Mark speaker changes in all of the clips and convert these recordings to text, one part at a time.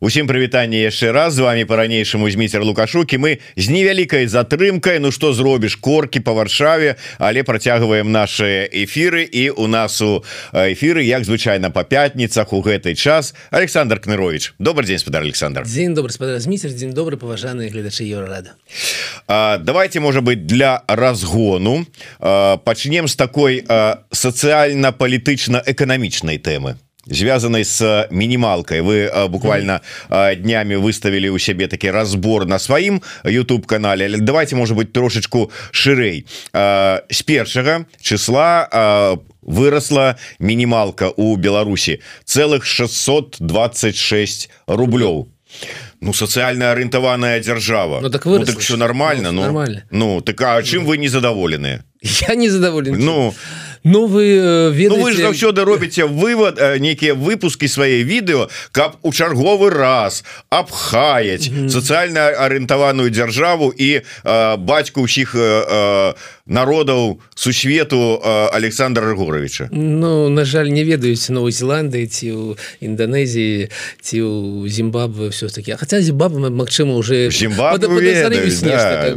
Speaker 1: Усім прывітанне яшчэ раз. З вами по-ранейшаму зміцер лукашукі мы з невялікай затрымкай Ну што зробіш корки по варшаве але працягваем наши эфиры і у нас у эфиры як звычайна по пятніцах у гэтай час. Александр кнырович добрый день спадар Александр.
Speaker 2: Дзень добрый зміцер дзень добры паважаныя гледачы еўрарада.
Speaker 1: Давайте можа быть для разгону пачнем с такой сацыяльна-палітычна-эканамічнай тэмы звязанной с минималкой. Вы буквально днями выставили у себе таки разбор на своим YouTube канале давайте может быть трошечку шырей с першага числа выросла минималка у Беларуси целых 626 рублёў ну социально ориентаваная держава.
Speaker 2: Ну, так, ну,
Speaker 1: так все нормально ну,
Speaker 2: нормально.
Speaker 1: Ну так а чым вы не задоволены
Speaker 2: я не задоволен
Speaker 1: ну
Speaker 2: Ну вы ведаете...
Speaker 1: ну, вы ж заўсёды робіце вывод нейкія выпуски свае відэо каб у чарговы раз абхаяць mm -hmm. сацыяльна арыентаваную дзяржаву і э, бацьку ўсіх э, народаў сусвету Александра Ргоровича
Speaker 2: Ну на жаль не ведаюць Новой Зеландыі ці ў Інданезіі ці ў Зімбабве все-таки хаця Зімбабве Мачыма уже?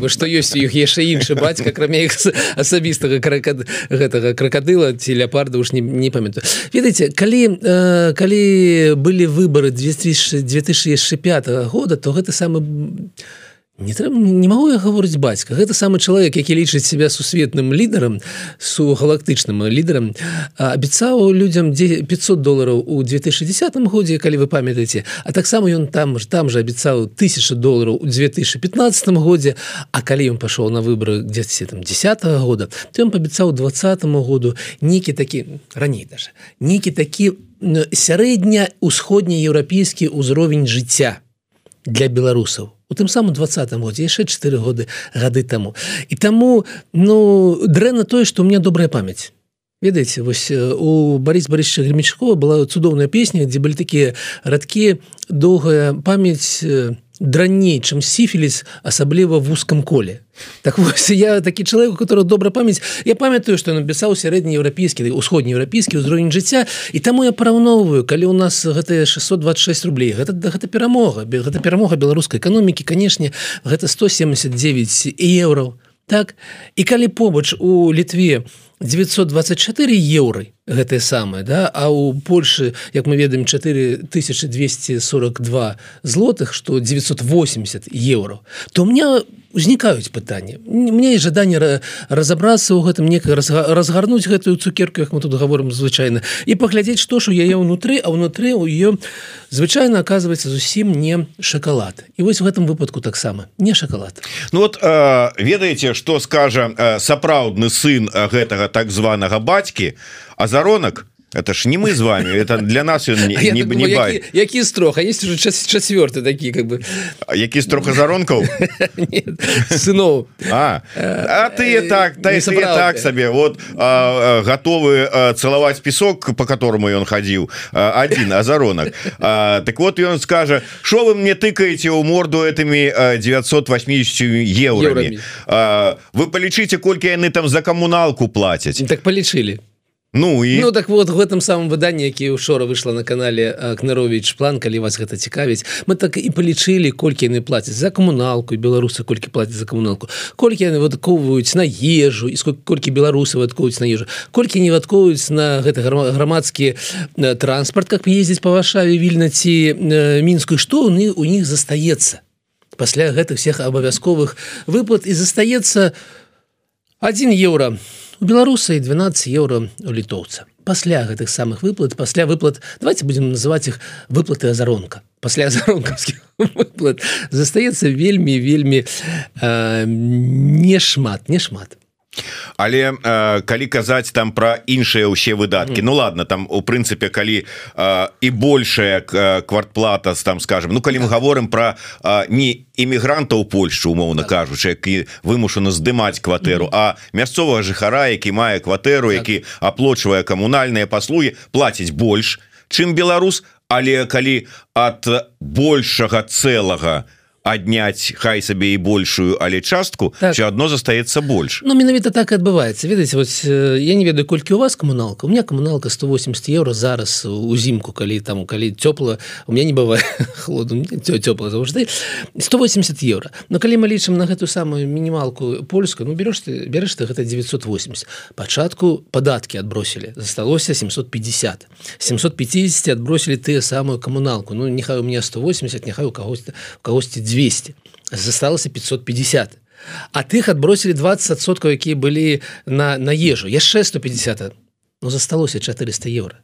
Speaker 2: Что ёсць у іх яшчэ іншы бацька акрамя іх асабістага кракад гэтага крокодыла ці ляпарда уж не, не памятаю. Ведаеце калі э, калі былі выборы 2005 года то гэта самы не трэба не могу я гаворыць бацька. Гэта самы чалавек які лічыць себя сусветным лідарам су галактычным лідарам абяцаў людям 500 долларов у 2010 годзе калі вы памятаеце. А таксама ён там ж там же абяцаў 1000 долларов у 2015 годзе. А калі ён пашоў на выборы где там 10 -го года то ён паабяцаў двадцатому году нейкі такі раней даже нейкі такі сярэдня усходнееўрапейскі ўзровень жыцця для беларусаў у тым самым двадцатым годзе яшчэ чатыры годы гады таму. І таму ну дрэнна тое што у меня добрая памяць. Ведаеце вось у Барис Барысча гремячкова была цудоўная песня дзе былі такія радкі доўгая памяць на дранней чым сіфіліс асабліва в узкам коле так вось, я такі чалавек который добра памяць я памятаю что напісаў сярэднееўрапейскі усходнееўрапейскі ўзровень жыцця і таму я параўноўваю калі у нас гэтыя 626 рублей гэта гэта перамога гэта перамога беларускай эканомікі канешне гэта 179 еўраў. Так? І калі побач у літве 924 еўры гэтае самае да? А у Польшы як мы ведаем 4242 злотых что 980 евро то мне узнікаюць пытанні. Мне жаданне разобрацца ў гэтым некай разгарнуць гэтую цукерку як мы тут говорим звычайна і паглядзець што ж у яе ўнутры а ўнутры у ее звычайно оказывается зусім не шоколад і вось в гэтым выпадку таксама не шоколад
Speaker 1: Ну вот э, ведаеце что скажа э, сапраўдны сын гэтага так званага бацькі азаронак это ж не мы с вами это для нас он не, не, не
Speaker 2: які, які строх а есть уже час четвертый такие как бы.
Speaker 1: Які строха заронков?
Speaker 2: Сынов.
Speaker 1: А, а ты так та так сабе вот а, готовы целовать песок по которому он ходил один азаронок так вот и он скажет что вы мне тыкаете у морду этими 980 евро вы полечите кольки яны там за коммуналку платить
Speaker 2: так полечили
Speaker 1: Ну і?
Speaker 2: Ну так вот в этом самом выданні які учора выйшла на канале кнырович план калі вас гэта цікавіць мы так і палічылі колькі яны плацяць за камуналку беларусы колькі плацяць за камуналку колькі яны выдатковваюць на ежу і колькі беларусы выдаткуюць на ежу колькі не выдаткуюць на гэта грамадскі транспорт как ездзіць по варшаве вільнаці мінскую што у у них застаецца пасля гэтых всех абавязковых выплат. І застаецца 1 еўро у беларуса і 12 еўро у літоўца пасля гэтых самых выплат пасля выплат давайте будем называть их выплаты азаронка пасля азаронкаўскіх выплат застаецца вельмі вельмі э, не шмат не шмат
Speaker 1: але э, калі казаць там про іншыя ўсе выдатки mm. Ну ладно там у прынцыпе калі э, і большая квартплата там скажем Ну калі мы говорим про э, не іммігрантаў Польшу умоўна так. кажучы які вымушаны здымаць кватэру mm. а мясцовага жыхара які мае кватэру так. які аплочвае камунальныя паслуги плаціць больш чым беларус але калі от большага цэлага адняць хай сабе і большую але частку так. одно застаецца больш
Speaker 2: Ну менавіта так адбываецца ведаеце вось я не ведаю колькі у вас камуналка у меня камуналка 180 евро зараз узімку калі там калі цёпла у меня не бывае холоду цёпла заўжды 180 евро. Но калі мы лічым на гэтую самую мінімалку польскую ну берешь ты берешь ты гэта 980 пачатку падаткі адбросілі засталося 750 750 адбросілі тыя самую камуналку ну нехай у меня 180 няхай у кагосьці кагосьці 200 засталася 550 а тых адбросілі 20соткаў якія былі на на ежу. Яшчэ 150 но засталося 400 евро.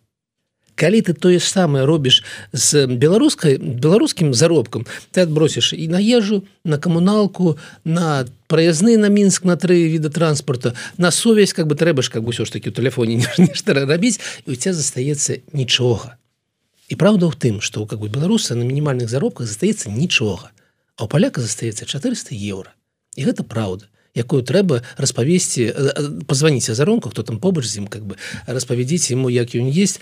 Speaker 2: Калі ты тое ж самае робіш з беларускай беларускім заробкам ты адбросіш і на ежу на камуналку на праязны на мінск на тры віда транспорта на сувязь как бы трэба ж как бы ўсё ж таки у телефоне нешта рабіць і у тебя застаецца нічога і праўда ў тым что как бы беларуса на мінімальных заробках застаецца нічога а у паляка застаецца 400 еўра. І гэта праўда якую трэба распавесці позвоніце заронку хто там побач з ім как бы распавядзіць ему як ён есть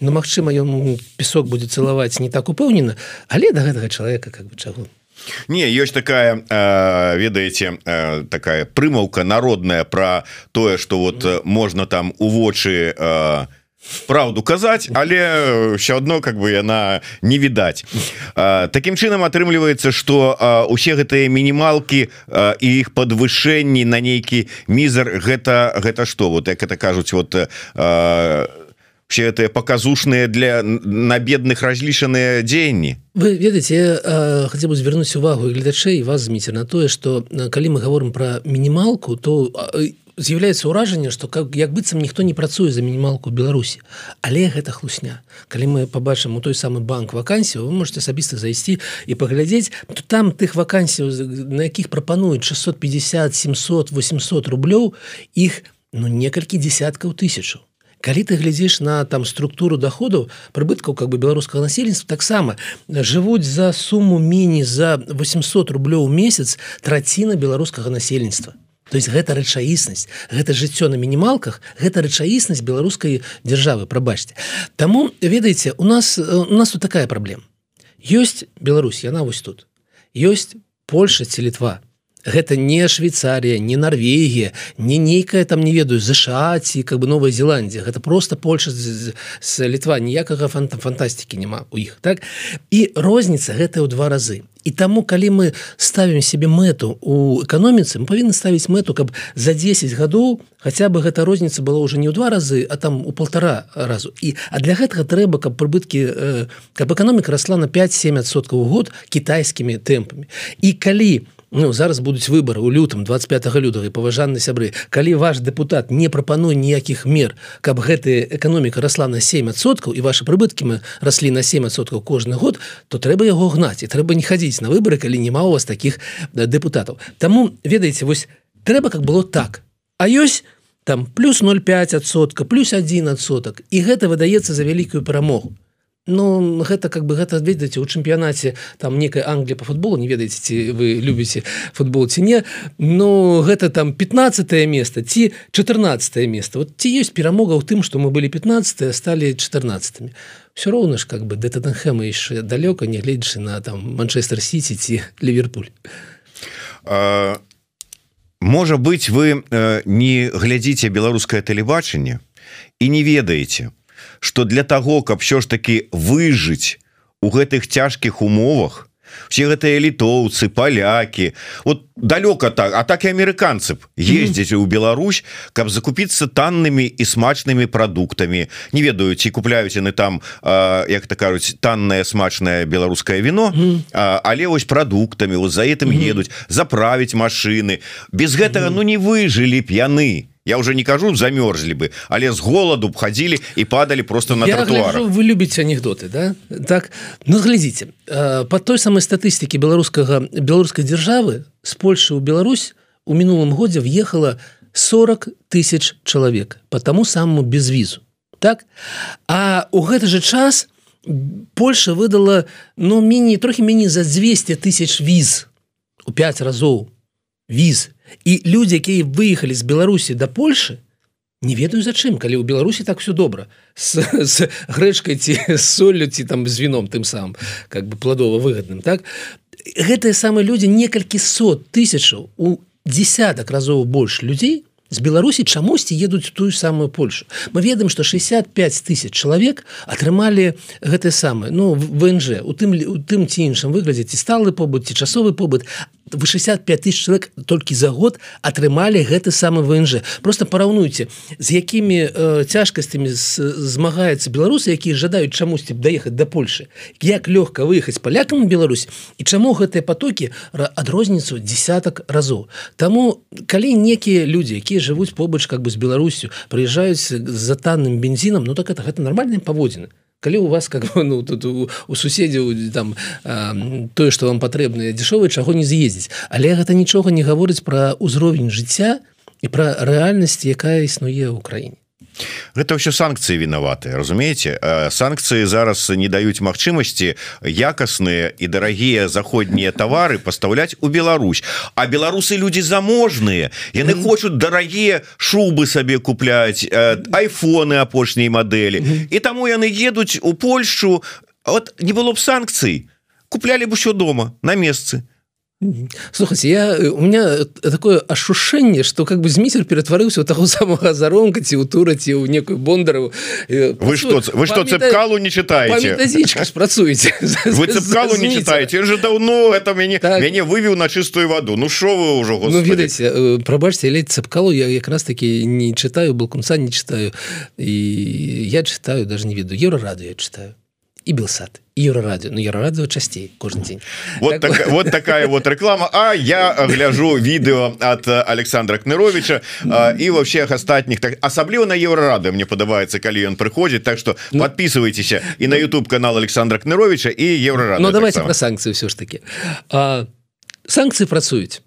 Speaker 2: но ну, Мачыма ён песок будзе цалаваць не так упэўнена але да гэтага чалавека как бы чаго.
Speaker 1: Не ёсць такая э, ведаеце э, такая прымаўка народная про тое что вот mm. можна там у вочы э, правду казаць але все одно как бы яна не відаць Такім чынам атрымліваецца что усе гэтыя мінімалки і іх подвышэнні на нейкі мізер гэта гэта что вот як это кажуць вот все это показушныя для на бедных разлічаныя дзеянні.
Speaker 2: Вы ведаце хотя бы звярнуць увагу гледачэй вас зміце на тое что калі мы говорим про мінімалку то з'яўляецца ўражанне што как як быццам ніхто не працуе за мінімалку Беларусі. Але гэта хлусня. Калі мы побачым у той самы банк вакансію вы можете асабіста зайсці і паглядзець то там тых вакансій на якіх прапануюць 650 700 800 рублёў іх ну некалькі десяткаў тысячу Калі ты глядзіш на там структуру доходу прыбыткаў как бы беларускага насельніцтва таксама жывуць за суму міні за 800 рублёў месяц траціна беларускага насельніцтва то есть гэта рэчаіснасць гэта жыццё на мінімалках гэта рэчаіснасць беларускай дзяржавы прабачьте Таму ведаеце у нас у нас тут такая праблема. Ёсць Беларусь яна вось тут. Ёсць Польша ці літва гэта не Швейцария не Норвегія не нейкая там не ведаю ЗША ці как бы Новая Зеландія гэта просто Польша з, з літва. Ніякага фанта фантастики няма у іх так? І розніца гэта ў два разы. І таму калі мы ставім себе мэту у эканоміцы мы павінны ставіць мэту каб за 10 гадоў хотя бы гэта розніца была уже не ў два разы а там у полтора разу. І а для гэтага трэба каб прыбыткі э, каб эканоміка расла на 5-7соткаў год кітайскімі тэмпамі. І калі у Ну, зараз будуць выборы у лютым 25 лютага. Паважанны сябры калі ваш депутат не прапануе ніякіх мер каб гэтая эканоміка расла на 7соткаў і ваши прыбыткі мы раслі на 7соткаў кожны год то трэба яго гнаць і трэба не хадзіць на выборы калі няма у вас таких депутатаў Таму ведаеце вось трэба как было так. А ёсць там плюс 0,5сотка плюс один адсотак. І гэта выдаецца за вялікую перамогу Ну гэта как бы гэта ведаеце у чэмпіянаце там некая Англія по футболу не ведаеце ці вы любіце футбол ці не Ну гэта там 15 место ці 14 место вот ці ёсць перамога ў тым што мы былі 15 сталі 14 все роўна ж как бы да Таттенхэма яшчэ далёка не гледзячы на там Манчестер Сити ці Ліверпуль
Speaker 1: а, Можа быть вы э, не глядзіце беларускае тэлебачанне і не ведаеце что для того каб все ж таки выжыць у гэтых цяжкіх умовах все гэтыя літоўцы палякі вот далёка так а так і амерыканцы б ездзіць mm -hmm. у Беларусь каб закупіцца таннымі і смачнымі прадуктамі не ведаю ці купляюць яны там а, як то кажуць таннае смачнае беларускае вино mm -hmm. а, але вось прадуктамі вот за этим mm -hmm. едуць заправіць машины без гэтага mm -hmm. ну не выжылі б яны я уже не кажу замерзлі бы але с голаду б ходили и падали просто на тротуар
Speaker 2: вы любите анекдоты да? Так ну глядзіце э, по той самой статыстике беларускага беларускай державы с Польши у Беларусь у мінулым годзе въехала 40 тысяч человек по тому самому без візу так? А у гэты же час Польша выдала ну міні трохі меней за 200 тысяч віз у 5 разоў віз і людзі якія выехалі з беларусі да польши не ведаю зачым калі ў беларусі так все добра с, с грэчкай ці солью ці там з віном тым самым как бы пладова выгодным так? Гэтыя самыя людзі некалькі сот тысячаў у десятак разоў больш людзей з беларусі чамусьці едуць тую самую польшу. Мы ведаем что 65 тысяч чалавек атрымалі гэтае самае ну внж у тым у тым ці іншым выглядзе ці сталы побыт ці часовы побыт 65 тысяч человек толькі за год атрымалі гэты самы внж. Просто параўнуйте з якімі э, цяжкасцямі змагаецца беларусы якія жадаюць чамусьці б даехаць до Польши. Як лёгка выехаць палякам Беларусь і чаму гэтыя потокі адрозніцу десятак разоў. Таму калі некія людзі якія жывуць побач как бы з Беларусю прыязджаюць за танным бензінам Ну так это гэта нармальныя паводзіны калі у вас как бы ну тут у, у суседзяў там тое что вам патрэбна дзішовы чаго не з'ездзіць. Але гэта нічога не гаворыць пра ўзровень жыцця і пра рэальнасць якая існуе ў краіне
Speaker 1: гэта ўсё санкцыі вінаваты разумееце? Санкцыі зараз не даюць магчымасці якасныя і дарагія заходнія товары пастаўляць у Беларусь. А беларусы люди заможныя. Яны хочуць дарагія шубы сабе купляць айфоны апошняй мадэлі. І таму яны едуць у Польшу. Вот не было б санкцый. Куплялі б усё дома на месцы то
Speaker 2: слухайте я у меня такое ашушэнне что как бы зміцер ператварыўся у таго самого заронка ці у тураці у некую бондару
Speaker 1: вы что вы что цепкалу не читаете?
Speaker 2: працуеце
Speaker 1: вы цепкалу не читаете? Же давно это мяне так. мяне вывеў на чистую воду. Ну что вы уже
Speaker 2: ну, ведаеце прабачьте ледь цепкалу я якраз таки не читаю был конца не читаю. І я читаю даже не веду. Еўра раду я читаю і белсад Еўрарадио Ну Еўрарадио часцей кожны дзень
Speaker 1: вот, так, так, вот. такая вот реклама. А я гляжу відео от Александра Кныровича і во всех астатніх так асабліва на Еўрарады мне падабаецца калі ён прыходзіць Так что ну, подписывайтеся і на YouTube канал Александра Кныровича і Еўрарад
Speaker 2: Ну давайте так про санкцыі все ж таки. Санкцыі працуюць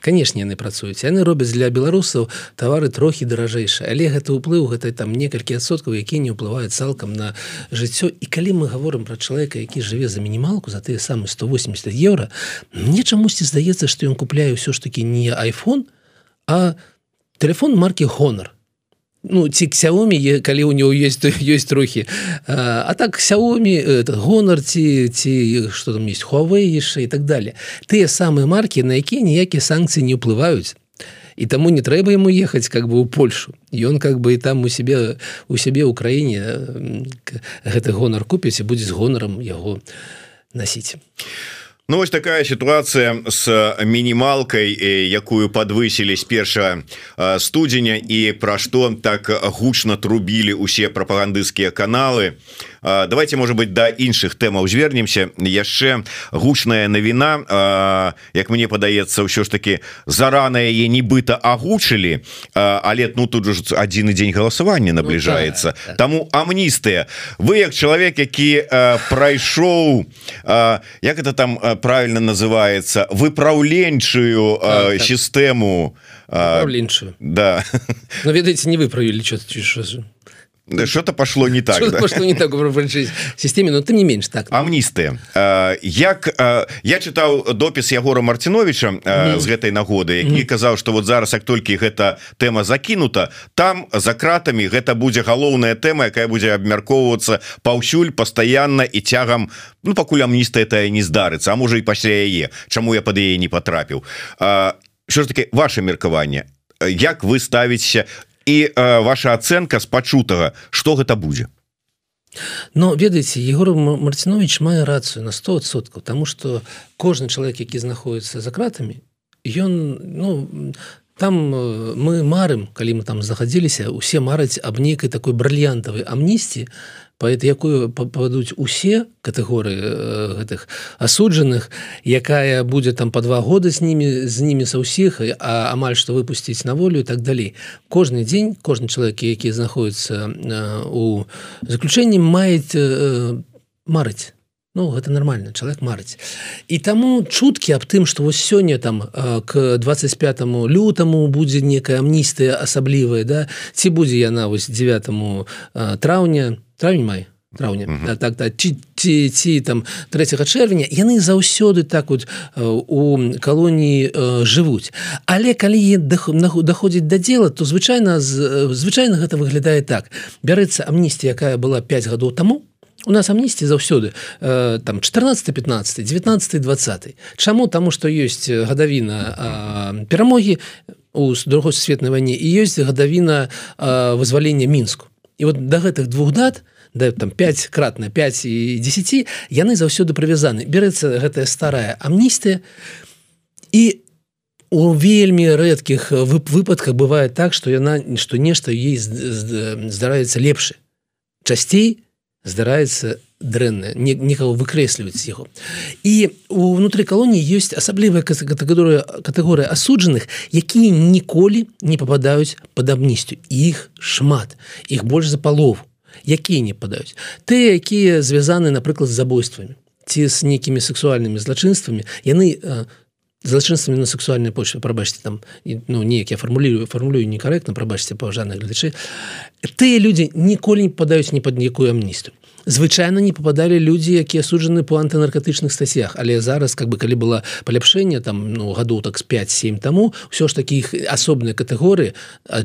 Speaker 2: канешне яны працуюць. Яны робяць для беларусаў тавары трохі даражэйшыя. Але гэта ўплыў гэта там некалькі адсоткаў які не ўплываюць цалкам на жыццё. І калі мы говорим про чалавека які жыве за мінімалку за тыя самы 180 еўра мне чамусьці здаецца что ён купляе ўсё ж таки не iphone а телефон марки honor ну ці Xiaomi калі у него есть есть трохі. А, а так Xiaomi гонор ці ці что там есть Huawei яшчэ і так далее. Тыя самыя марки на якія ніякія санкцыі не ўплываюць. І таму не трэба ему ехаць как бы у Польшу. Ён как бы і там у себе у сябе ў краіне гэты гонар купіць і будзе з гонарам яго насіць
Speaker 1: Ну вось такая ситуация с мінімалкай якую подвысілі з перша студзеня і пра што так гучна трубілі усе прапагандысцкія каналы давайте может быть да іншых тэмаў звернемся. Яшчэ гучная навіна. Як мне падаецца ўсё ж таки зарана яе нібыта агучылі. Але ну тут же один дзень галасавання набліжаецца. ну, так, так. таму амністыя. Вы як чалавек які прайшоў як это там правильно называется выпраўленчую так, так. сістэму.
Speaker 2: Да. Но ведаеце не выправілі что-то
Speaker 1: что-то пошло не так да?
Speaker 2: пошло не так системе но ты не менш так
Speaker 1: амністы як я чытаў допіс ягора марціновича mm -hmm. з гэтай нагоды які mm -hmm. казаў что вот зараз як толькі гэта тэма закінута там за кратамі гэта будзе галоўная тэма якая будзе абмяркоўвацца паўсюль пастаянна і цягам ну пакуль амніста это не здарыцца А можа і пасля яе чаму я под яе не потрапіў що ж таки ваше меркаванне як вы ставіце і э, ваша ацэнка з пачутага что гэта будзе?
Speaker 2: Но ведаеце егор марцінович мае рацыю на 100соткаў тому что кожны чалавек які знаходіцца за кратамі ён ну там э, мы марым калі мы там захадзіліся усе мараць аб нейкай такой брыльянтавай амнісці паэт якую пападуць усе катэгорыі э, гэтых асуджаных якая будзе там по два года з ними з ними са ўсіх а амаль што выпусціць на волю і так далей. Кожны дзень кожны чалавек які знаходіцца э, у заключэнні маюць э, марыць. Ну, гэта нормально чалавек марыць. І таму чуткі аб тым што вось сёння там к 25 лютаму будзе некая амністыя асаблівая да? Ці будзе яна вось 9 траўня травень май траўня mm -hmm. так так ці, ці, ці там 3 чэрвеня яны заўсёды так вот у калоніі жывуць але калі даходзіць да дзела то звычайна звычайна гэта выглядае так. Бярэцца амністія якая была 5 гадоў таму. У нас амнісці заўсёды там 14 15 19 20 Чаму? Таму што ёсць гадавіна перамогі у другой сусветнай вайне і ёсць гадавіна вызвалення мінску і вот да гэтых двух дат да там 5 крат на 5 і 10 яны заўсёды прывязаны. Бярэцца гэтая старая амністыя. І у вельмі рэдкіх выпадках бывае так што яна што нешта ей здараецца лепшы. Часцей здараецца дрэнна некаго выкрэсліваць яго. І унутры калоніі ёсць асаблівая катэгорыя катэгорыя асуджаных якія ніколі не попадаюць под амністю іх шмат іх больш за палову якія не падаюць ты якія звязаны напрыклад з забойствамі ці з нейкімі сексуальнымі злачынствамі яны злачынствамі на сексуальнай почве прабачце там ну неяк я фармулюю фармулюю некарэктна прабачце паважаных глядачы тыя людзі ніколі не падаюць ні пад якую амністу звычайна не попадалі людзі якія суджаны по антынаркатычных стасях але зараз как бы калі было паляпшэнне там ну гадоў так з 5-7 таму все ж таких асобныя катэгорыі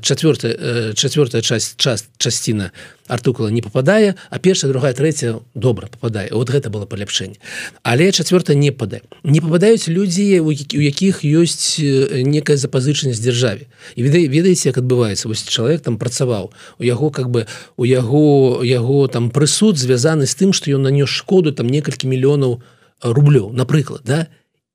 Speaker 2: четвертая четвертая часть час часціна артукула не попадае а першая другая третья добра попадае. Вот гэта было паляпшэнне. Але четвертая не падае. Не попадаюць людзі у якіх ёсць некая запазычанасць дзяржаве. І віда ведаеце як адбываецца? Вось чалавек там працаваў. У яго как бы у яго яго там прысуд звязаны з тым што ён нанёс шкоду там некалькі мільёнаў рублёў напрыклад да?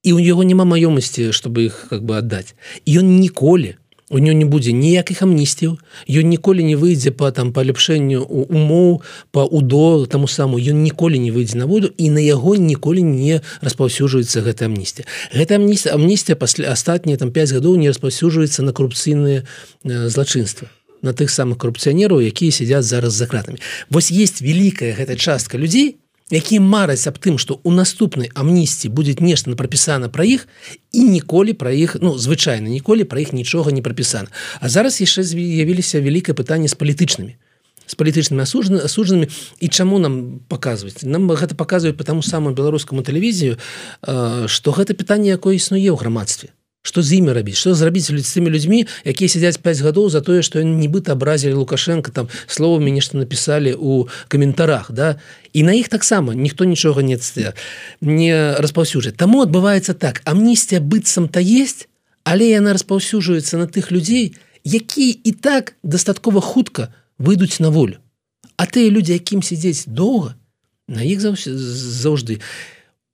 Speaker 2: І у яго няма маёмасці чтобы их как бы аддаць. Ён ніколі не у нее не будзе ніякіх амністіў ён ніколі не выйдзе по там паляпшэнню умоў по удо таму саму ён ніколі не выйдзе на воду і на яго ніколі не распаўсюджваецца гэта амністія. Гэта амністія амністія пасля астатнія там 5 гадоў не распаўсюджваецца на корупцыйныя э, злачынства на тых самых корупцыянераў якія сядзяць зараз за кратамі вось есть великкая гэта частка людзей якія мараць аб тым што у наступнай амнісці будзе нешта прапісана пра іх і ніколі пра іх ну звычайна ніколі пра іх нічога не прапісана. А зараз яшчэ з'явіліся вялікае пытанне з палітычнымі з палітычнымі асужаны асуджанымі. І чаму нам паказваць нам гэта паказваюць по таму самому беларускаму тэлевізію што гэта пытанне якое існуе ў грамадстве что з імі рабіць что зрабіць з тымі людзьмі якія сядзяць 5 гадоў за тое что нібыта абразілі лукашенко там словамі нешта написали у каментарах да? І на іх таксама ніхто нічога не не распаўсюджаць таму адбываецца так амністія быццам то есть але яна распаўсюджваецца на тых людзей якія і так дастаткова хутка выйдуць на волю. А тыя людзі якім сядзець доўга на іх заўжды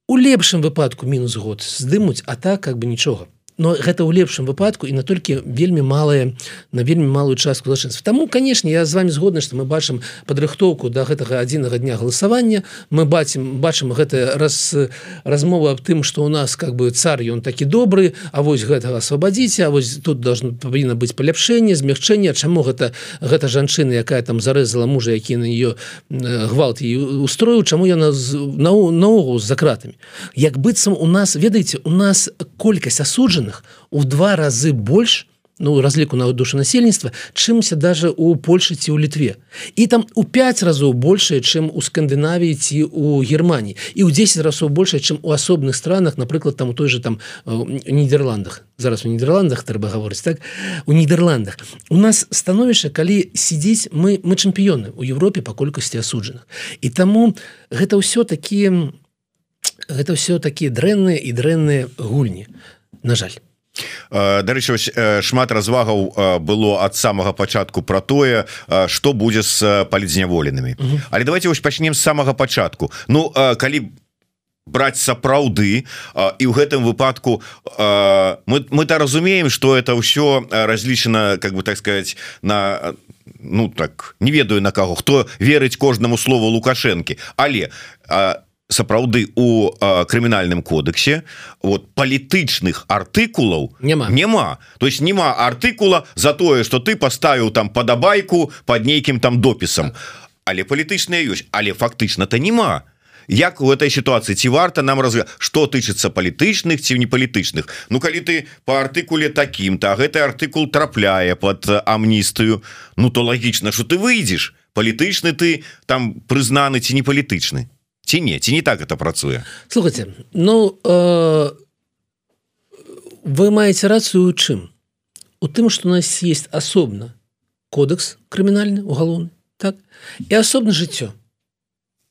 Speaker 2: у лепшым выпадку мінус год здымуць а так как бы нічога но гэта ў лепшым выпадку і на толькі вельмі малые на вельмі малую частку злачынства Таму канешне я з вами згодны што мы бачым падрыхтоўку до да гэтага адзінага дня галасавання. Мы бацім бачым гэта раз размова аб тым что у нас как бы цар ён такі добры А вось гэтага асвабадзіце А вось тут должно павінна быць паляпшэнне змягчэнне. Чаму гэта гэта жанчына якая там зарэзала мужа які на ее гвалт і устроіў чаму яна наогул з закратамі? Як быццам у нас ведаеце у нас колькасць асуджана зараженных у два разы больш ну разліку на душу насельніцтва чымся даже у Польше ці ў літве і там у 5 разоў большее чым у Скандынавіі ці у Германії і ў 10 разоў больше чым у асобных странах напрыклад там у той же там нідерландах зараз у нідерландах трэба гаворыць так? У нідерландах у нас становішча калі сидзець мы мы чэмпіёны у Европе по колькасці асуджаных і таму гэта ўсё такія гэта ўсё такія дрэнныя і дрэнныя гульні на жаль.
Speaker 1: Дарэчы шмат развагаў было ад самага пачатку про тое что будзе з палізняволенымі але давайте вось пачнем з самага пачатку. Ну калі браць сапраўды і ў гэтым выпадку мы мы-то разумеем что это ўсё разлічана как бы так сказать на ну так не ведаю на каго хто верыць кожнаму слову лукашэнкі. Але сапраўды у крымінальным кодексе вот палітычных артыкулаў
Speaker 2: няма.
Speaker 1: няма. То есть няма артыкула за тое что ты поставіў там падабайку под нейкім там допісам але палітычныя ёсць але фактычна-то няма. Як у этой ситуации? Ці варта нам раз что тычыцца палітычных ці не палітычных Ну калі ты по артыкуле таким то гэты артыкул трапляе под амністыю Ну то лагічна что ты выйдзеш палітычны ты там прызнаны ці не палітычны ці не ці не так это працуе
Speaker 2: слухайте ну э, вы маеце рацыю чым у тым что у нас есть асобна кодекс крымінальны угалоўны так? І асобна жыццё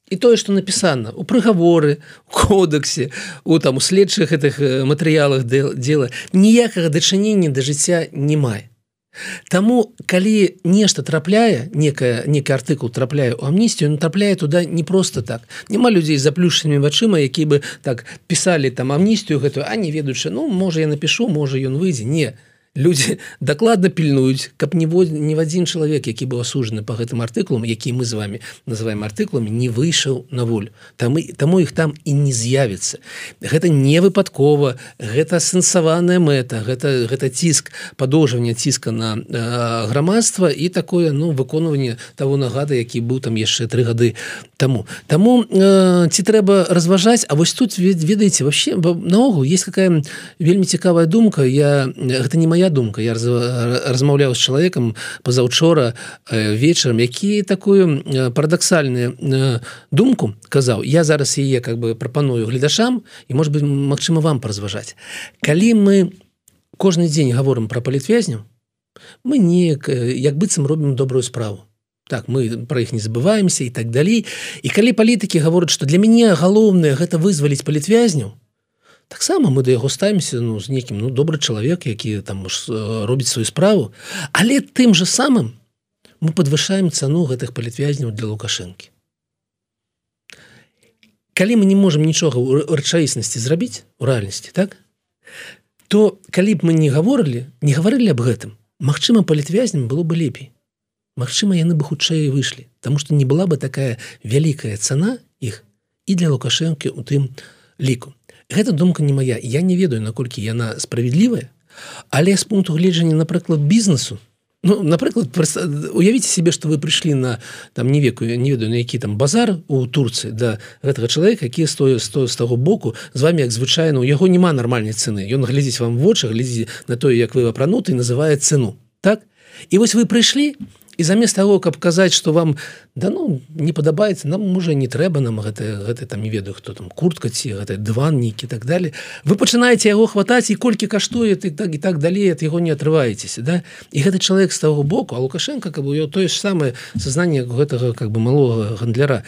Speaker 2: і тое что напісана у прыгаворы кодексе у там у следчых гэтых матэрыялах дела ніякага дачынення да жыцця не мае Таму калі нешта трапляе некая некі артыкул трапляе у амністію ну трапляе туда не просто так. Няма людзей заплюшанымі вачыма які бы так пісалі там амністію гэтую а не ведаючы ну можа я напишу можа ён выйдзе не люди дакладна пільнуюць каб не не в адзін чалавек які быў асужаны по гэтым артыкулам які мы з вами называем артыкуламі не выйшаў на волю. Там і таму іх там і не з'явіцца. Гэта не выпадкова гэта сэнсаваная мэта гэта гэта ціск падоўжвання ціска на э, грамадства і такое ну выконванне того нагада які быў там яшчэ три гады тому таму э, ці трэба разважаць А вось тут ведаеце вообще наогул есть какая вельмі цікавая думка я гэта не моя моя думка. Я размаўляў з чалавекам пазаўчора э, вечарам які такую э, парадаксальную э, думку казаў. Я зараз яе как бы прапаную гледашам і может быть Мачыма вам паразважаць. Калі мы кожны дзень гаворым про палітвязняў мы неяк як быццам робім добрую справу. Так мы про іх не забываемся і так далей. І калі палітыкі гавораць что для мяне галоўнае гэта вызваліць палітвязняў таксама мы да яго ставімся ну з некім ну добры чалавек які там робіць сваю справу. Але тым же самым мы подвышаем цану гэтых палітвязняў для лукашэнкі. Калі мы не можем нічога ў рэчаіснасці зрабіць у рэальнасці так то калі б мы не гаворылі не гаварылі аб гэтым Мачыма палітвязням было бы лепей. Магчыма яны бы хутчэй выйшлі Таму што не была бы такая вялікая цана іх і для лукашэнкі у тым ліку гэта думка не моя я не ведаю наколькі яна справядлівая але з пункту гледжання напрыклад бізнесу Ну, напрыклад уявіце себе что вы прыйшлі на там не веку не ведаю на які там базар у Турцыі да гэтага чалавека які стою сто з таго боку з вами як звычайно у яго няма нармальнай цены ён глядзіць вам вочы глядзі на тое як вы апрануты называе цену так? І вось вы прыйшлі і замест того каб казаць что вам да ну не падабаецца нам можа не трэба нам гэта гэта там не ведаю хто там куртка ці гэта дываннікі так далее вы пачынаеце яго хватаць і колькі каштуе ты так і так далей от яго не атрываецеся да? І гэты чалавек з таго боку а лукашенко каб у тое ж самае сознание гэтага как бы малого гандляра.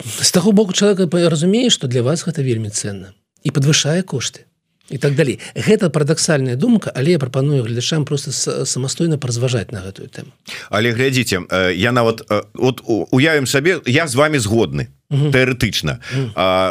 Speaker 2: З таго боку чалавека разумее что для вас гэта вельмі ценна і подвышае кошты і так далей. Гэта парадаксальная думка але я прапаную гледачам просто самастойна празважаць на гэтую тэму.
Speaker 1: Але глядзіце я нават от уявім сабе я з вами згодны тэарэтычна.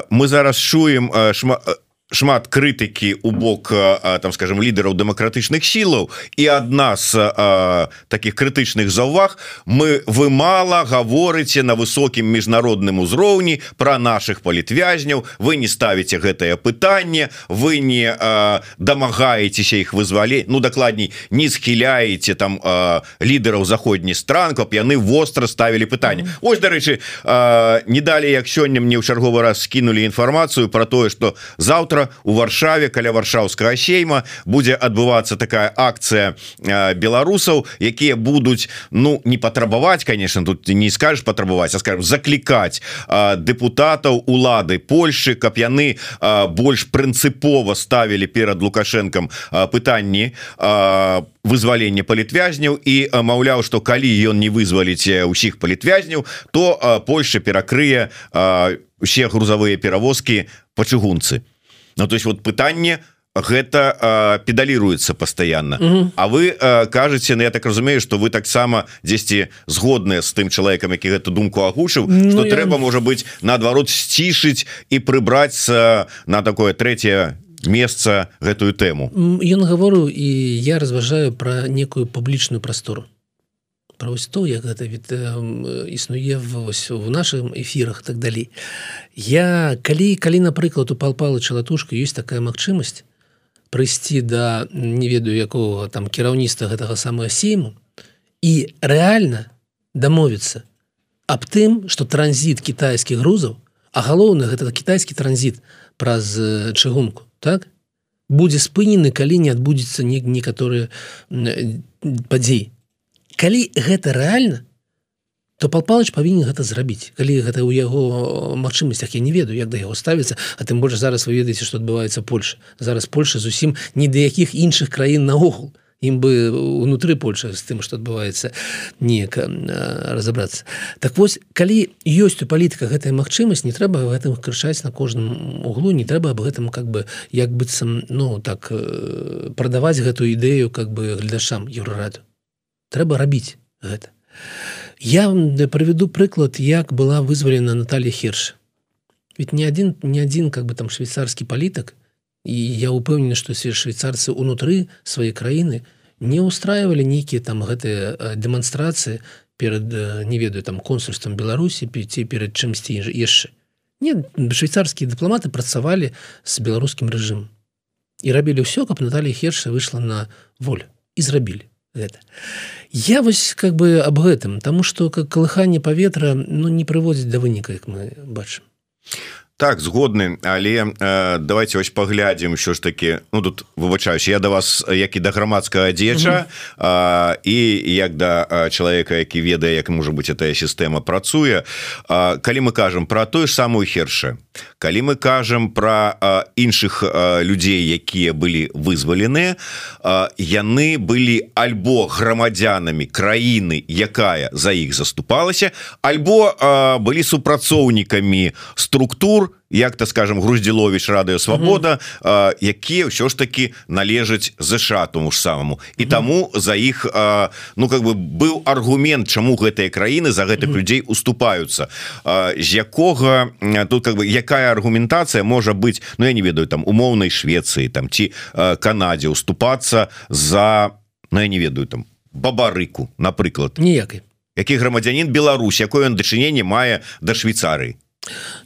Speaker 1: Мы зараз чуем шмат шмат крытыкі у бок там скажем лідараў дэмакратычных сілаў. І адна з а, таких крытычных заўваг мы вы мала гаворыце на высокім міжнародным узроўні про наших палітвязняў вы не ставіце гэтае пытанне вы не дамагаецеся іх вызвалі Ну дакладней не схіляеце там лідараў заходняй стран каб яны востра ставілі пытанне. Ось дарэчы не далі як сёння мне ў чарговы раз скінули інфармацыю про тое что завтра у варшаве каля варшаўскага сейма. Будзе адбывацца такая акцыя беларусаў якія будуць ну не патрабаваць конечно тут не скажешь патрабаваць а скажем заклікаць депутатаў улады Польши каб яны больш прынцыпова ставілі перад лукашэнкам пытанні вызвалення палітвязняў і маўляў что калі ён не вызваліць усіх палітвязняў то Польша перакрые усе грузавыя перавозкі по чыгунцы Ну то есть вот пытанне гэта педаліруецца постоянно. Mm -hmm. А вы кажаце Ну я так разумею что вы таксама дзесьці згодныя з тым чалавекам які гэту думку агушыў ну, что я... трэба можа быть наадварот сцішыць і прыбраць на такое третье месца гэтую тэму.
Speaker 2: Ён гавору і я разважаю про некую публічную прастору про вось то як гэта від існуе вось в наших эфирах так далей я калі калі напрыклад у палпалы чалатушка есть такая магчымасць прыйсці да не ведаю якого там кіраўніцтва гэтага самого сейму і реально дамовіцца аб тым что транзит китайскіх грузаў а галоўна гэта китайскі транзит праз чыгунку так? Будзе спынены калі не адбудзецца не некаторыя падзеі калі гэта реально то пал палыч павінен гэта зрабіць. Калі гэта ў яго магчымасцях я не ведаю як да яго ставіцца а тым больш зараз вы ведаеце што адбываецца Польша. Зараз Польша зусім ні да якіх іншых краін наогул. Ім бы унутры Польша з тым што адбываецца неяк разабрацца. Так вось калі ёсць у палітыка гэтая магчымасць не трэба гэтым крычаць на кожным углу не трэба аб гэтым как бы як быццам ну так прадаваць гэтую ідэю как бы гледашам еўрараду трэба рабіць гэта я вам проведу прыклад як была вызвалена Наталья херш ведь не один не один как бы там швейцарскі палітак і я упэўнены што все швейцарцы унутры свае краіны не устраивалі нейкія там гэтыя дэманстрацыі перед не ведаю там консульствам беларусі пяці перад чымсьці яшчэ не швейцарскія дыпламаты працавалі з беларускім рэжымом і рабілі ўсё каб Наталья херша выйшла на волю. І зрабілі гэта я вось как бы аб гэтым тому что как калыханне паветра ну не прыводзіць да выніка як мы бачым
Speaker 1: так згодны але э, давайте вось паглядзім що ж таки ну тут выбачаюсь я до да вас як і да грамадскага дзеча э, і як да чалавека які ведае як можа быть этая сістэма працуе. Э, калі мы кажам про тую самую херша калі мы кажам про іншых людзей якія былі вызвалены яны былі альбо грамадзянамі краіны якая за іх заступалася альбо былі супрацоўнікамі структур як-то скажем груздзілович радыё свабода якія ўсё ж таки належаць ЗША тому ж самому. І таму за іх ну как бы быў аргумент чаму гэтыя краіны за гэтых людзей уступаюцца. З якога тут как бы якая аргументацыя можа быть Ну я не ведаю там умоўнай Швецыі там ці Канадзе уступацца за Ну я не ведаю там бабарыку напрыклад.
Speaker 2: Ніякай.
Speaker 1: Які грамадзянин Беларусь якое он дачыненне мае да Швейцарыі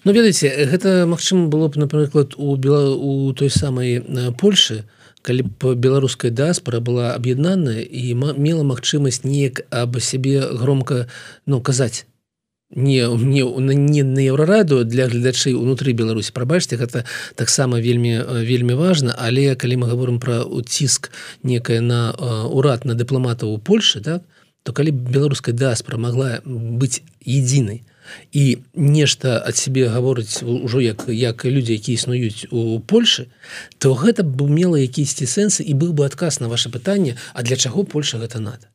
Speaker 2: Ну ведаеце гэта магчыма было б напрыклад у бела у той самай Польшы калі б беларуская дыаспора была аб'яднаная і мела магчымасць неяк аб сябе громко ну казаць. Не не не на еўрараду для гледачэй унутры Беларусі. Прабачце гэта таксама вельмі вельмі важна але калі мы говорим про уціск некае на урад на дыпламатаў у Польшы так то калі беларуская дыаспора могла быць единой і нешта ад сябе гаворыць ужо як як людзі які існуюць у Польшы то гэта б мела якісьці сэнсы і быў бы адказ на ваше пытанне А для чаго Польша гэта надо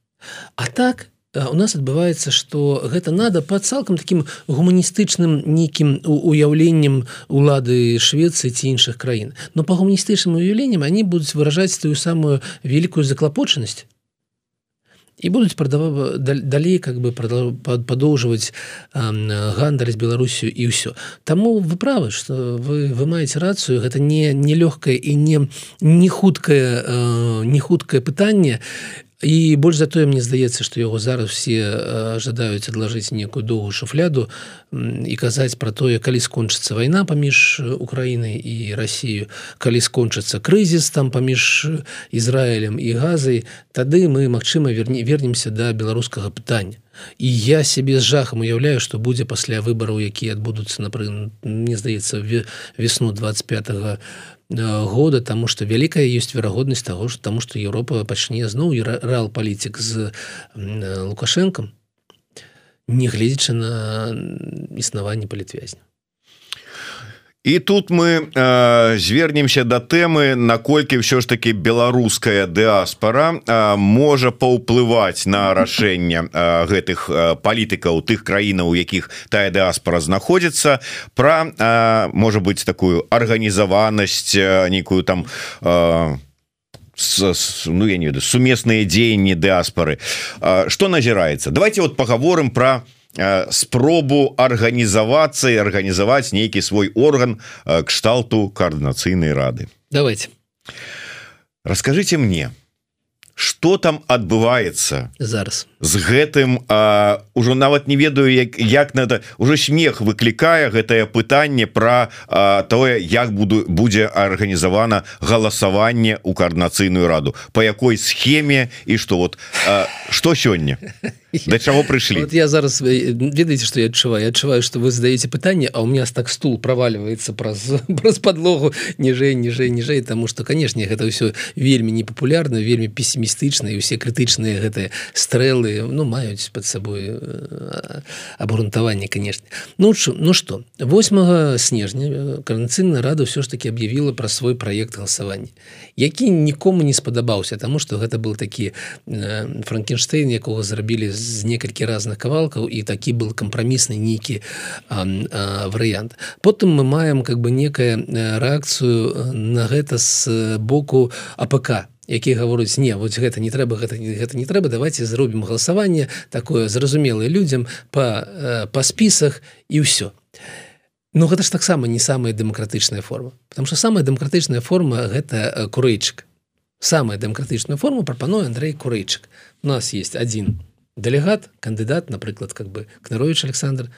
Speaker 2: А так у нас адбываецца что гэта надо под цалкам таким гуманістычным нейкім уяўленнем улады Швецыі ці іншых краін. Но по гуманістычным уяўленнем они будуць выражаць тую самую великкую заклапочанасць і будуць прадава далей как бы падоўжваць гандаль з беларусю і ўсё Таму вы правы что вы вы маеце рацыю гэта не нелёгкае і не не хуткае не хуткае пытанне і больш за тое мне здаецца што яго зараз все жадаюць адлажыць некую доўгую шуфляду і казаць пра тое калі скончыцца вайна паміж Украінай і Расію калі скончыцца крызіс там паміж Ізраілем і газай тады мы магчыма верне вернемся да беларускага пытання. І я сябе з жахам уяўляю што будзе пасля выбараў якія адбудуцца напрыклад мне здаецца весну 25 года тому что вялікая есть верагоднасць того что тому что Еўропа пачне зноў рэал палітик з лукашенком негледзячы на існаванне палітвязня
Speaker 1: і тут мы э, звернемся да тэмы наколькі ўсё ж таки беларуская дыаспора э, можа паўплываць на рашэнне э, гэтых э, палітыкаў тых краінаў у якіх тая дыаспора знаходзіцца про э, можа быть такую арганізаванасць э, нейкую там э, С, с, ну я не веду сумесныя дзеянні дыаспоры что назіраецца? Давайте вот поговорим про спробу арганізавацца і арганізаваць нейкі свой орган кшталту коаардынацыйнай рады.
Speaker 2: Давайте.
Speaker 1: Расскажите мне что там адбываецца
Speaker 2: зараз.
Speaker 1: з гэтым а, ужо нават не ведаю як як надо уже смех выклікае гэтае пытанне про тое як буду будзе арганізавана галасаванне у коаардынацыйную раду по якой схеме і что вот что сёння да чаго прыйшлі
Speaker 2: вот я зараз ведаеце что я адчуваю адчуваю что вы задаете пытанне а у меня так стул проваливается праз праз подлогу ніжэй ніжэй ніжэй тому что канешне гэта ўсё вельмі непапулярна вельмі пессімістычна і усе крытычныя гэтыя стрэлы ну маюць под сабой абгрунтаванне конечно. Ну ш, ну что 8 снежня каранцынная рада ўсё ж таки об'явіла про свой проект галасавання які нікому не спадабаўся тому что гэта был такі франкенштейн якога зрабілі з некалькі разных кавалкаў і такі был кампрамісны нейкі варыянт потым мы маем как бы некая рэакцыю на гэта з боку АПК які гаворыць не вот гэта не трэба гэта гэта не трэба давайте зробім галасаванне такое зразумелае людзям по па спісах і ўсё Ну гэта ж таксама не самая дэмакратычная форма потому что самая дэмакратычная форма гэта курэйчык. Самая дэмакратычная форма прапануе Андрей курэйчык. У нас есть один дэлегат кандыдат напрыклад как бы кнарович Александр.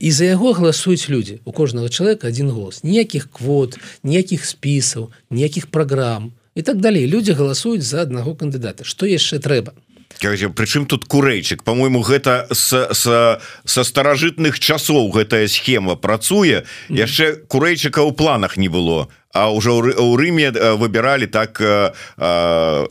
Speaker 2: І за яго галасуюць людзі. У кожнага чалавека один голос ніякіх квот ніякіх спісаў ніякіх праграм і так далей. Людзі галасуюць за аднаго кандыдата. Что яшчэ трэба
Speaker 1: Прычым тут курэйчык? По-моему гэта са старажытных часоў гэтая схема працуе. Яшчэ курэйчыка ў планах не было а уже у Рыме выбирали так
Speaker 2: но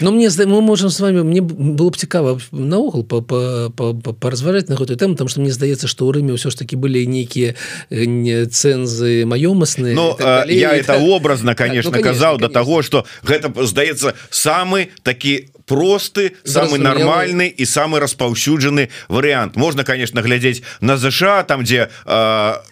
Speaker 2: мне мы можем с вами мне было б цікава наогул поразважаць на гэтую тему там что мне здаецца что у Рыме ўсё ж таки были нейкія цэнзы маёмасныя
Speaker 1: Ну я это образно конечно ну, казаў до того что гэта здаецца самы такі просты самый нормальный і самый распаўсюджаны вариант можно конечно глядзець на ЗША там где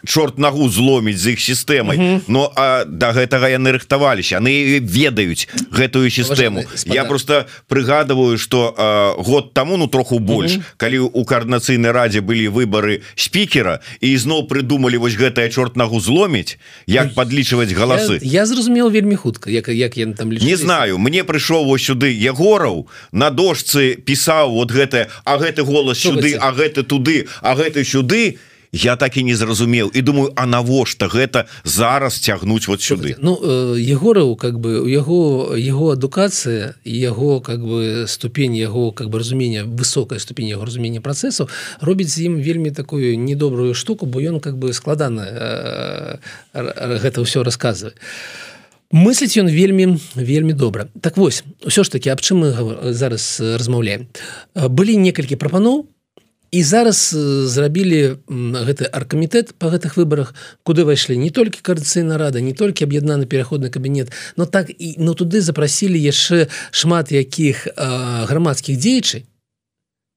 Speaker 1: чорт нагу зломіць з іх сістэмай но а до гэтага яны рыхтаваліся яны ведаюць гэтую сістэму. я просто прыгадываю что год тому ну троху больш калі у коорднацыйнай радзе былі выборы спікера і ізноў придумали вось гэтая чорт нагу зломіць як подлічваць галасы.
Speaker 2: я, я зразумел вельмі хутка як як я там
Speaker 1: лічу, не знаю мне прыйшоў вось сюды егораў на дошцы пісаў вот гэтае а гэты голос сюды а гэты туды а гэты сюды і я так і не зразумеў і думаю а навошта гэта зараз цягнуць вот сюды?
Speaker 2: Ну егораў как бы у яго его адукацыя яго как бы ступень яго как бы разумення высокая ступень яго разумення працэсаў робіць з ім вельмі такую недобрую штуку бо ён как бы складана гэта ўсё расказвае мысліць ён вельмі вельмі добра. Так вось ўсё ж таки аб чым мы зараз размаўляем? Былі некалькі прапаноў і зараз зрабілі гэты аркамітэт по гэтых выборах куды пайшлі не толькі карцыйна рада не толькі аб'яднаны пераходны кабінет но так і но туды запрасілі яшчэ шмат якіх грамадскіх дзеячай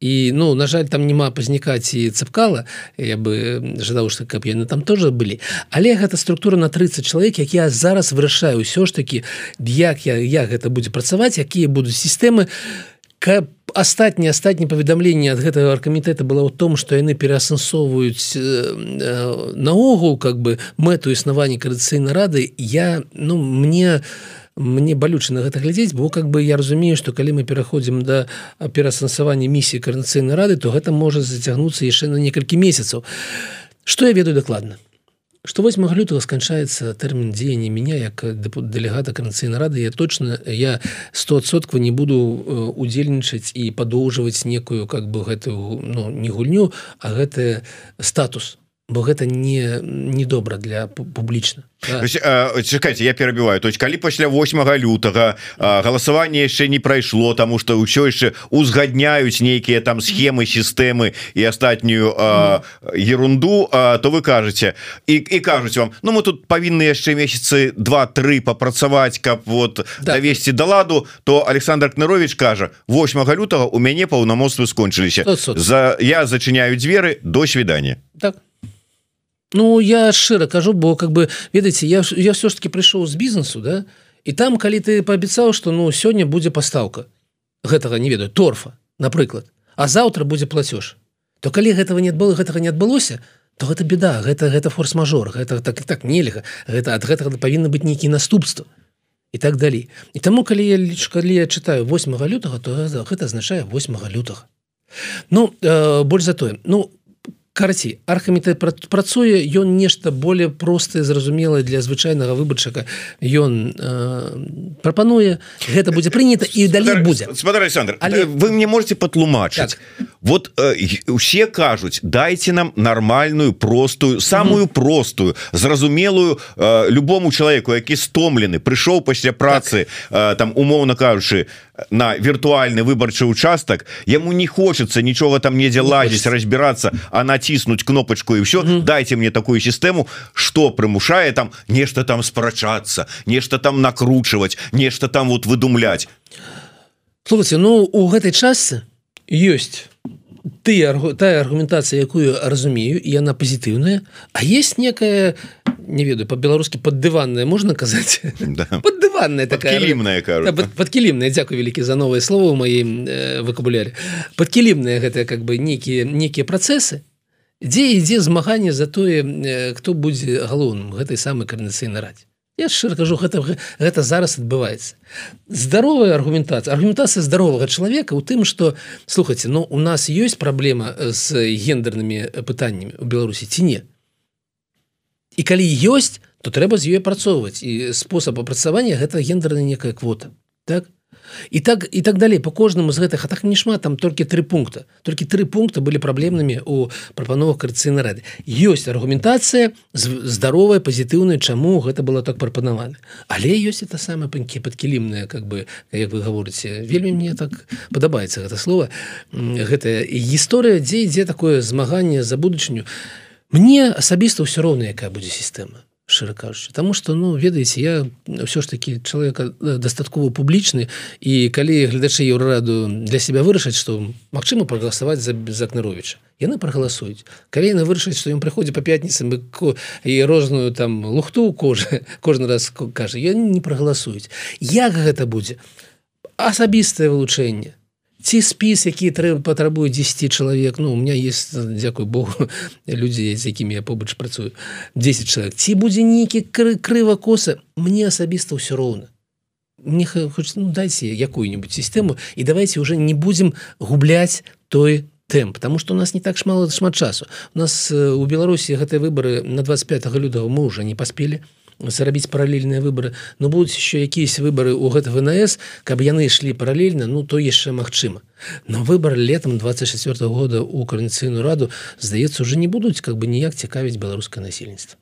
Speaker 2: і ну на жаль там няма пазнікаць і цапкала. Я бы жадаў что каб яны там тоже былі. Але гэта структура на 30 чалавек як я зараз вырашаю ўсё ж таки як я я гэта будзе працаваць якія будуць сістэмы. Каб астатні астатні паведамленне ад гэтага аркамітэта было ў том што яны пераасэнсоўваюць э, э, наогул как бы мэту існавання карацыйнай рады я ну мне мне балюча на гэта глядзець бо как бы я разумею что калі мы пераходзім да пераасэнсавання місіі карацыйнай рады то гэта можа зацягнуцца яшчэ на некалькі месяцаў. Что я ведаю дакладна? Что 8 лютого сканчаецца тэрмін дзеяння меня як дэлегата карнацыйнай рады я точно я 100сот не буду э, удзельнічаць і падоўжваць некую как бы гэтую ну, не гульню а гэты статус бо гэта не недобра для публічна
Speaker 1: чакайте я перабіваю. То есть калі пасля 8 лютага галасаванне яшчэ не прайшло тому что ўсё яшчэ узгадняюць нейкія там схемы сістэмы і астатнюю ерунду то вы кажаце. І, і кажуць вам Ну мы тут павінны яшчэ месяцы два-тры папрацаваць каб вот да. давесці да ладу то Александр кнарович кажа 8 лютага у мяне паўнамоцтвы скончыліся. За я зачыняю дзверы до свидания
Speaker 2: так Ну я шчыра кажу бо как бы ведаеце я я все ж таки прыйшоў з бізнесу да і там калі ты паабяцаў что ну сёння будзе пастаўка гэтага не ведаю торфа напрыклад а заўтра будзе плацеж то калі гэтага не было гэтага не адбылося то гэта беда гэта гэта форс-мажор гэта так і так нельга гэта ад гэтага павінна быць нейкі наступства і так далей і таму калі я ліч калі я читаю 8 лютага то гэта азначае 8 лютага Ну э, больш за тое ну карці архамітэт працуе ён нешта более простае зразумелае для звычайнага выбарчака ён э, прапануе гэта будзе прынята і далей будзе
Speaker 1: Александр Але... вы мне можете патлумачыць так. вот э, усе кажуць дайте нам нормальную простую самую mm -hmm. простую зразумелую э, любому человеку які стомлены прыйшоў пасля працы так. э, там умоўно кажучы на віртуальны выбарчы участак яму не хочется нічога там недзе ладзіць разбираться а на націснуть кнопочку і все mm -hmm. дайте мне такую сістэму что прымушае там нешта там спрачацца нешта там накручивать нешта там вот выдумлять.
Speaker 2: Слухайте ну у гэтай частцы ёсць ты тая аргументацыя якую разумею і она пазітыўная а есть некая не ведаю по-беларускі паддыванная можна казаць
Speaker 1: да.
Speaker 2: паддыванная такая
Speaker 1: кілімная
Speaker 2: подкілімная Дякую вялікі за новое слово у маім э, выкабуляре подкілімная гэта как бы некіе некія працэсы дзе ідзе змаганне за тое хто будзе галоўным гэтай самай карнацыйнай радзе я шчыра кажу гэта гэта зараз адбываецца. Здаровая аргументацыя аргументацыя здаровага чалавека у тым что слухайте но ну, у нас ёсць праблема з гендернымі пытаннямі у беларусі ці не? І калі ёсць то трэба з ёй апрацоўваць. І спосаб апрацавання гэта гендерная некая квота. Так і так і так далей по кожнаму з гэтых а так не шмат там толькі три пункта. Толькі три пункта былі праблемнымі у прапановах карцыйны рады. Ёсць аргументацыя здаровая пазітыўная чаму гэта было так прапанавана. Але ёсць это самое панькі падкілімная как бы як вы гаворыце. Вельмі мне так падабаецца гэта слово. Гэтая гісторыя дзе ідзе такое змаганне за будучыню. Мне асабіста ўсё роўна якая будзе сістэма шчыра кажучы Таму что ну ведаеце я ўсё ж таки чалавека э, дастаткова публічны і калі гледачы еўрараду для себя вырашаць что Мачыма прагаласаваць за закнаровича яны прагаласуюць калі яны вырашаць што ён прыходзе по пятніцам і розную там лухту кожы кожны раз кажа я не прагаласуюць як гэта будзе асабістае вылучэнне ці спіс які трэба патрабуе 10 чалавек Ну у меня есть дзякуй Богу людзі з якімі я побач працую 10 чалавек ці будзе нейкі кры крыва коса мне асабіста ўсё роўна мне хоч ну, дайце якую-нибудь сістэму і давайте уже не будзем губляць той темп потому что у нас не так шмало шмат часу. У нас у беларусі гэтыя выборы на 25 лютого мы уже не паспелі зарабіць паралельныя выборы но будуць еще якісь выборы у гэта ВНС каб яны ішлі паралельна ну то яшчэ магчыма но выбор летом 24 -го года у каранцыйную раду здаецца уже не будуць как бы ніяк цікавіць беларускае насельніцтва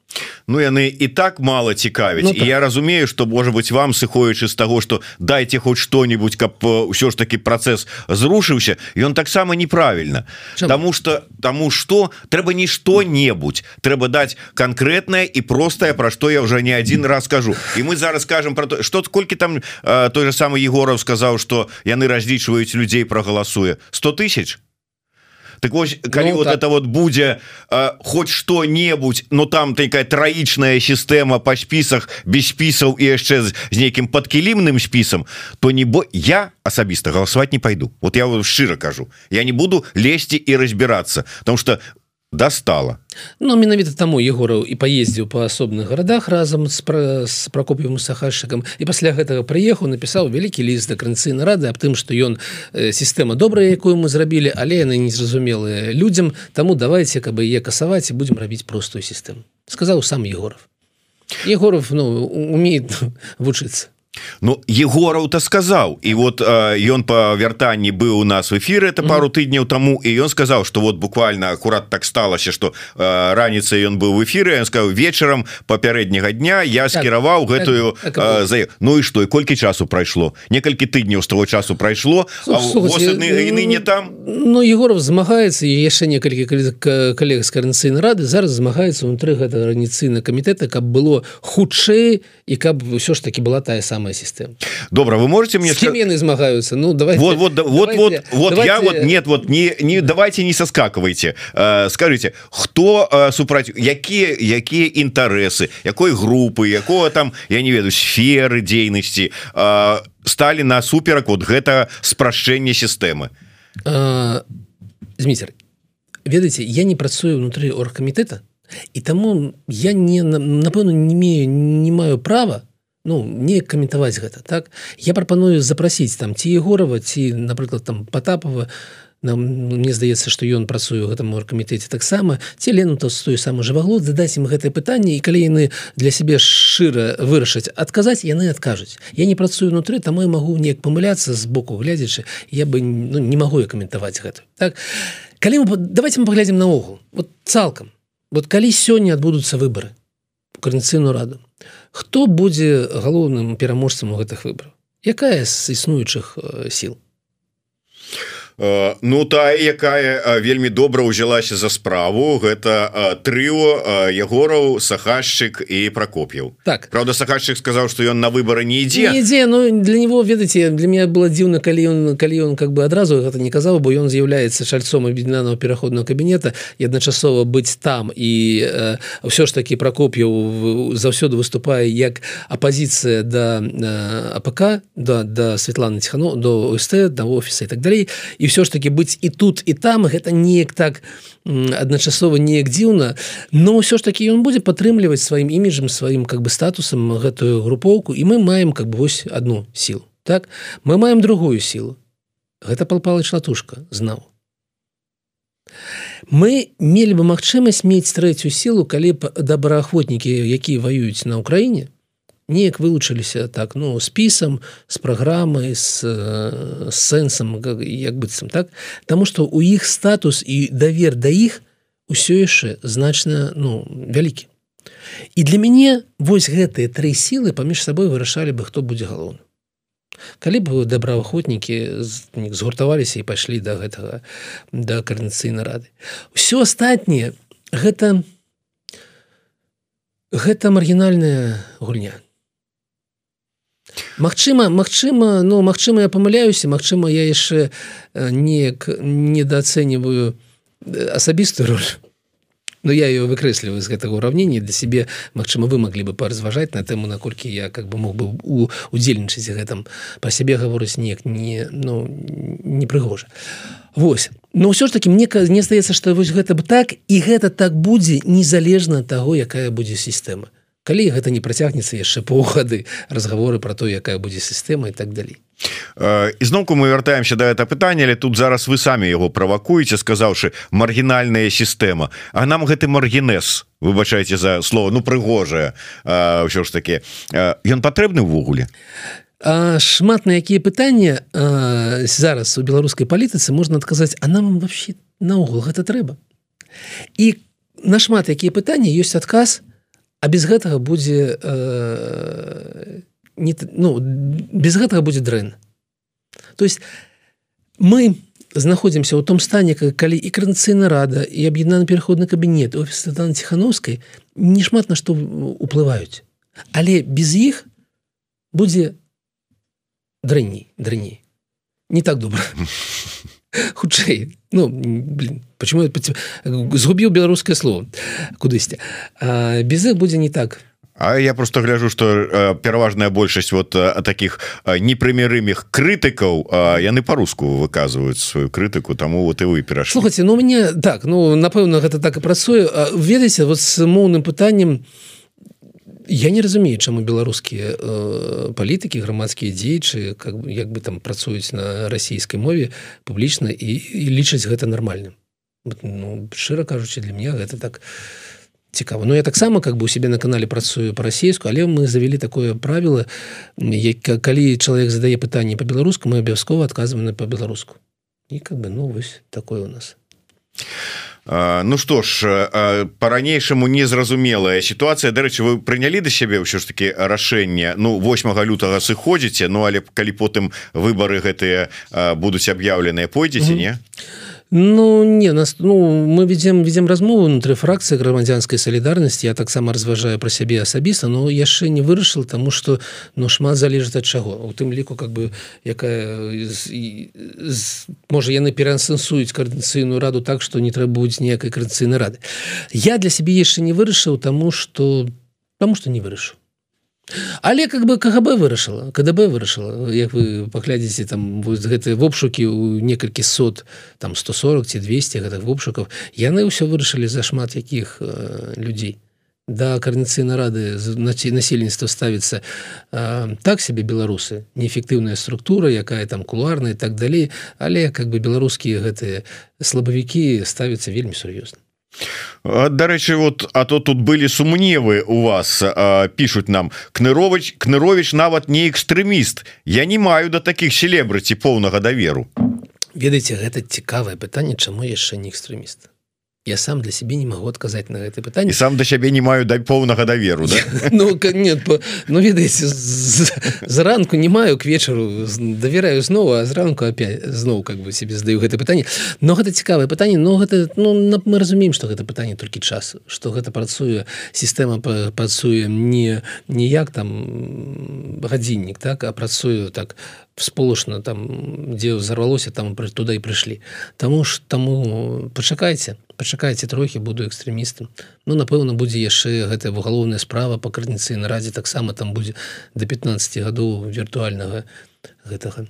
Speaker 1: Ну яны і так мало цікавіць ну, так. я разумею что можа быть вам сыходзячы з того что дайте хоть что-нибудь каб ўсё ж таки процесс зрушыўся ён таксама неправільна тому что тому что трэба не что-небудзь трэба даць конкретное і простае про что я уже не один раз скажу. І мы зараз скажем про то что колькі там той же самый егоров сказаў что яны разлічваюць людзей прогаласуе 100 тысяч? Так вось калі ну, вот так. это вот будзе э, хоть что-небудзь но там такая траічная сістэма по спісах без спісаў і яшчэ з, з нейкім подкілімным спісам то не бо я асабіста галасаваць не пойду. Вот я шчыра кажу. Я не буду лезці і разбираться. Потому что достала.
Speaker 2: Ну менавіта таму егораў і паездзіў па асобных гарадах разам з пра з пракопівым сахальшчыкам і пасля гэтага прыехаў напісаў вялікі ліст да крынцыйна рады аб тым што ён сістэма добрая якую мы зрабілі але яны незразумелыя людзям таму давайте каб яе касаваць і будзем рабіць простую сістэму сказаў сам егоров. Егоров ну умеет вучыцца
Speaker 1: Ну егораў-то сказаў і вот ён по вяртанні быў у нас в эфиры это пару тыдняў тому і ён сказаў что вот буквально аккурат так сталася что раніцай ён быў в эфиры он сказал вечарам папярэдняга дня я так, скіраваў так, гэтую так, так, за Ну і что і колькі часу прайшло некалькі тыдняў з того часу прайшло
Speaker 2: не
Speaker 1: не там.
Speaker 2: Ну егоров змагаецца і яшчэ некалькі калег з каранцыйнай рады зараз змагаецца унутры гэта раніцыйна камітэта каб было хутчэй і каб ўсё ж таки была тая самая самая система.
Speaker 1: Добра вы можете мне
Speaker 2: смены змагаются ну давай
Speaker 1: вот вот вот вот вот я вот нет вот не не давайте не соскакивайте. Э, скажите хто э, супраць якія якія інтарэсы якой групы якого там я не веду сферы дзейнасці э, стали на суперак вот гэта спрашчэнне сістэмы?
Speaker 2: Зміцер ведаеце я не працую внутри оргкамітэта і таму я не напэўна не имею не маю права ну не каментаваць гэта так? Я прапаную запрасіць там ці егорова ці напрыклад там потапова. Нам мне здаецца что ён працуе гэтым оргкамітэце таксама ці лену то той самы жываглот задаць ім гэтае пытанне і калі яны для сябе шчыра вырашаць адказаць яны адкажуць я не працую унутры таму я магу неяк памыляцца з боку глядзячы я бы ну, не магу я каментаваць гэта так? Калі мы давайте мы паглядзім наогул. Вот цалкам вот калі сёння адбудуцца выборы карніцыйную раду хто будзе галоўным пераможцам у гэтых выборах якая з існуючых сіл?
Speaker 1: Э, ну та якая э, вельмі добра ўзялася за справу гэта э, трыо ягораў сахашчык і прокоп'яў
Speaker 2: так.
Speaker 1: Праўда сахашчык сказаў что ён на выборы не ідзе.
Speaker 2: Ідзе Ну для него ведаце для меня было дзіўна калі ён калі он как бы адразу гэта не казаў бо ён з'яўляецца шальцом аб'яднанага пераходного кабінета і адначасова быць там. І ўсё ж таки прокоп'яў заўсёды выступае як апозіцыя да АПК да да Светланы Тхану до ОСТ да офіса і так далей. І ўсё ж таки быць і тут і там гэта неяк так адначасова неяк дзіўна но ўсё ж таки ён будзе падтрымліваць сваім іміджам сваім как бы статусам гэтую групоўку і мы маем как бы вось одну сілу так? Мы маем другую сілу гэта палпала члатушка знаў мы мелі бы магчымасць мець трэцюю сілу калі б добраахвотнікі якія ваююць на ўкраіне неяк вылучыліся так ну спісам з праграмай з сэнсам як быццам так? Таму што у іх статус і давер да іх усё яшчэ значна ну вялікі. І для мяне вось гэтыя тры сілы паміж сабой вырашалі бы хто будзе галоўны калі б добраахвотнікі згуртаваліся і пайшлі да гэтага да карнацыйнай рады. Ўсё астатняе гэта гэта маргінальная гульня Магчыма Магчыма ну Магчыма я памыляюся Магчыма я яшчэ неяк недооцэньваю асабістую роль. Но я ее выкрэсліваю з гэтага ўраўнення для сябе Магчыма вы маглі бы паразважаць на тэму наколькі я как бы мог бы у удзельнічаць гэтым па сябе гаворыць неяк не ну непрыгожа. Вось. Но ўсё ж таки мне не здаецца што вось гэта бы так і гэта так будзе незалежна таго якая будзе сістэма калі гэта не працягнецца яшчэ паўгады разговоры про то якая будзе сістэма і так далей.
Speaker 1: Ізноўку мы вяртаемся да это пытання але тут зараз вы самі яго правакуеце сказаўшы маргінальная сістэма. А нам гэты маргінез выбачайце за слово ну прыгожае ўсё ж таки ён патрэбны ўвогуле?
Speaker 2: Шмат на якія пытання зараз у беларускай палітыцы можна адказаць а нам вообще наогул гэта трэба. І нашмат якія пытанні ёсць адказ а без гэтага будзе э, не ну без гэтага будзе дрэн то есть мы знаходзімся ў том стане калі і карнацыйна рада і аб'яднаны пераходны кабінет офіс ціхановскай не шмат на што уплываюць. Але без іх будзе дрэнней дрэнней. Не так добра хутчэй ну блин почему згубіў беларускае слово? Кудысьці без іх будзе не так.
Speaker 1: А я просто гляжу что пераважная большасць вот таких непрымерымых крытыкаў яны по-руску выказваюць сваю крытыку тому вот і вы
Speaker 2: перашлухаце Ну мне так ну напэўна гэта так і працуе ведаеце вот с моўным пытаннем у я не разумею чаму беларускія э, палітыкі грамадскія дзеячы как як бы там працуюць на расійскай мове публічна і, і лічаць гэта нармальным. Ну, шчыра кажучы для меня гэта так цікава. Но я таксама как бы у себе на канале працую по-расейску але мы завялі такое правіла калі чалавек задае пытанне по-беларуску мы абавязкова адказваем по-беларуску і как бы ну вось такое у нас.
Speaker 1: а Ну что ж по-ранейшаму незразумелая сітуацыя дарэчы вы прынялі да сябе ўсё ж таки рашэнне? Ну 8 лютага сыходзіце Ну але калі потым выборы гэтыя будуць аб'яўленыя пойдзеце не
Speaker 2: Ну не нас ну мы ведем ведем размову унутры фракцыі грамадзянскай салідарнасці я таксама разважаю про сябе асабіста но яшчэ не вырашыў тому что ну шмат залежыць ад чаго. У тым ліку как бы якая можа яны пераасэнсуюць каардынцыйную раду так что не трэба будзе ніякай карцыйнай рады я для сябе яшчэ не вырашыў тому что потому что не вырашыў але как бы КГБ вырашыла КДБ вырашыла. Як вы паглядзіце там гэтыя вопшукі у некалькі сот там 140 ці 200 гэтых вопшукаў яны ўсё вырашылі за шмат якіх э, людзей. Да карніцыйнай рады насельніцтва ставіцца так себе беларусы. Неэфектыўная структура якая там кулуарная так далей. Але как бы беларускія гэтыя слабавікі ставяцца вельмі сур'ёзна
Speaker 1: Дарэчы вот а то тут былі сумневы у вас пишутць нам. Кнырович кнырович нават не экстрэміст. Я не маю да таких селебрыці поўнага даверу.
Speaker 2: Ведаеце гэта цікавае пытанне чаму яшчэ не экстрэміст я сам для сябе не могу адказаць на гэта пытанне
Speaker 1: сам да сябе не маю дай поўнага даверу да?
Speaker 2: ну нет по, ну ведаеце заранку не маю к вечару давяраю зноў а зранку опять зноў как бы себе здаю гэта пытанне. Но гэта цікавае пытанне но гэта ну мы разумеем что гэта пытанне толькі час что гэта працуе сістэма працуе не ніяк там гадзіннік так а працую так сполошна там дзе взорвалося там туда і прыйшлі. Таму ж таму пачакайце пачакайце трохі буду экстрэмістам. Ну напэўна будзе яшчэ гэтая вугалоўная справа па на радзе таксама там будзе до 15 гадоў віртуальнага гэтага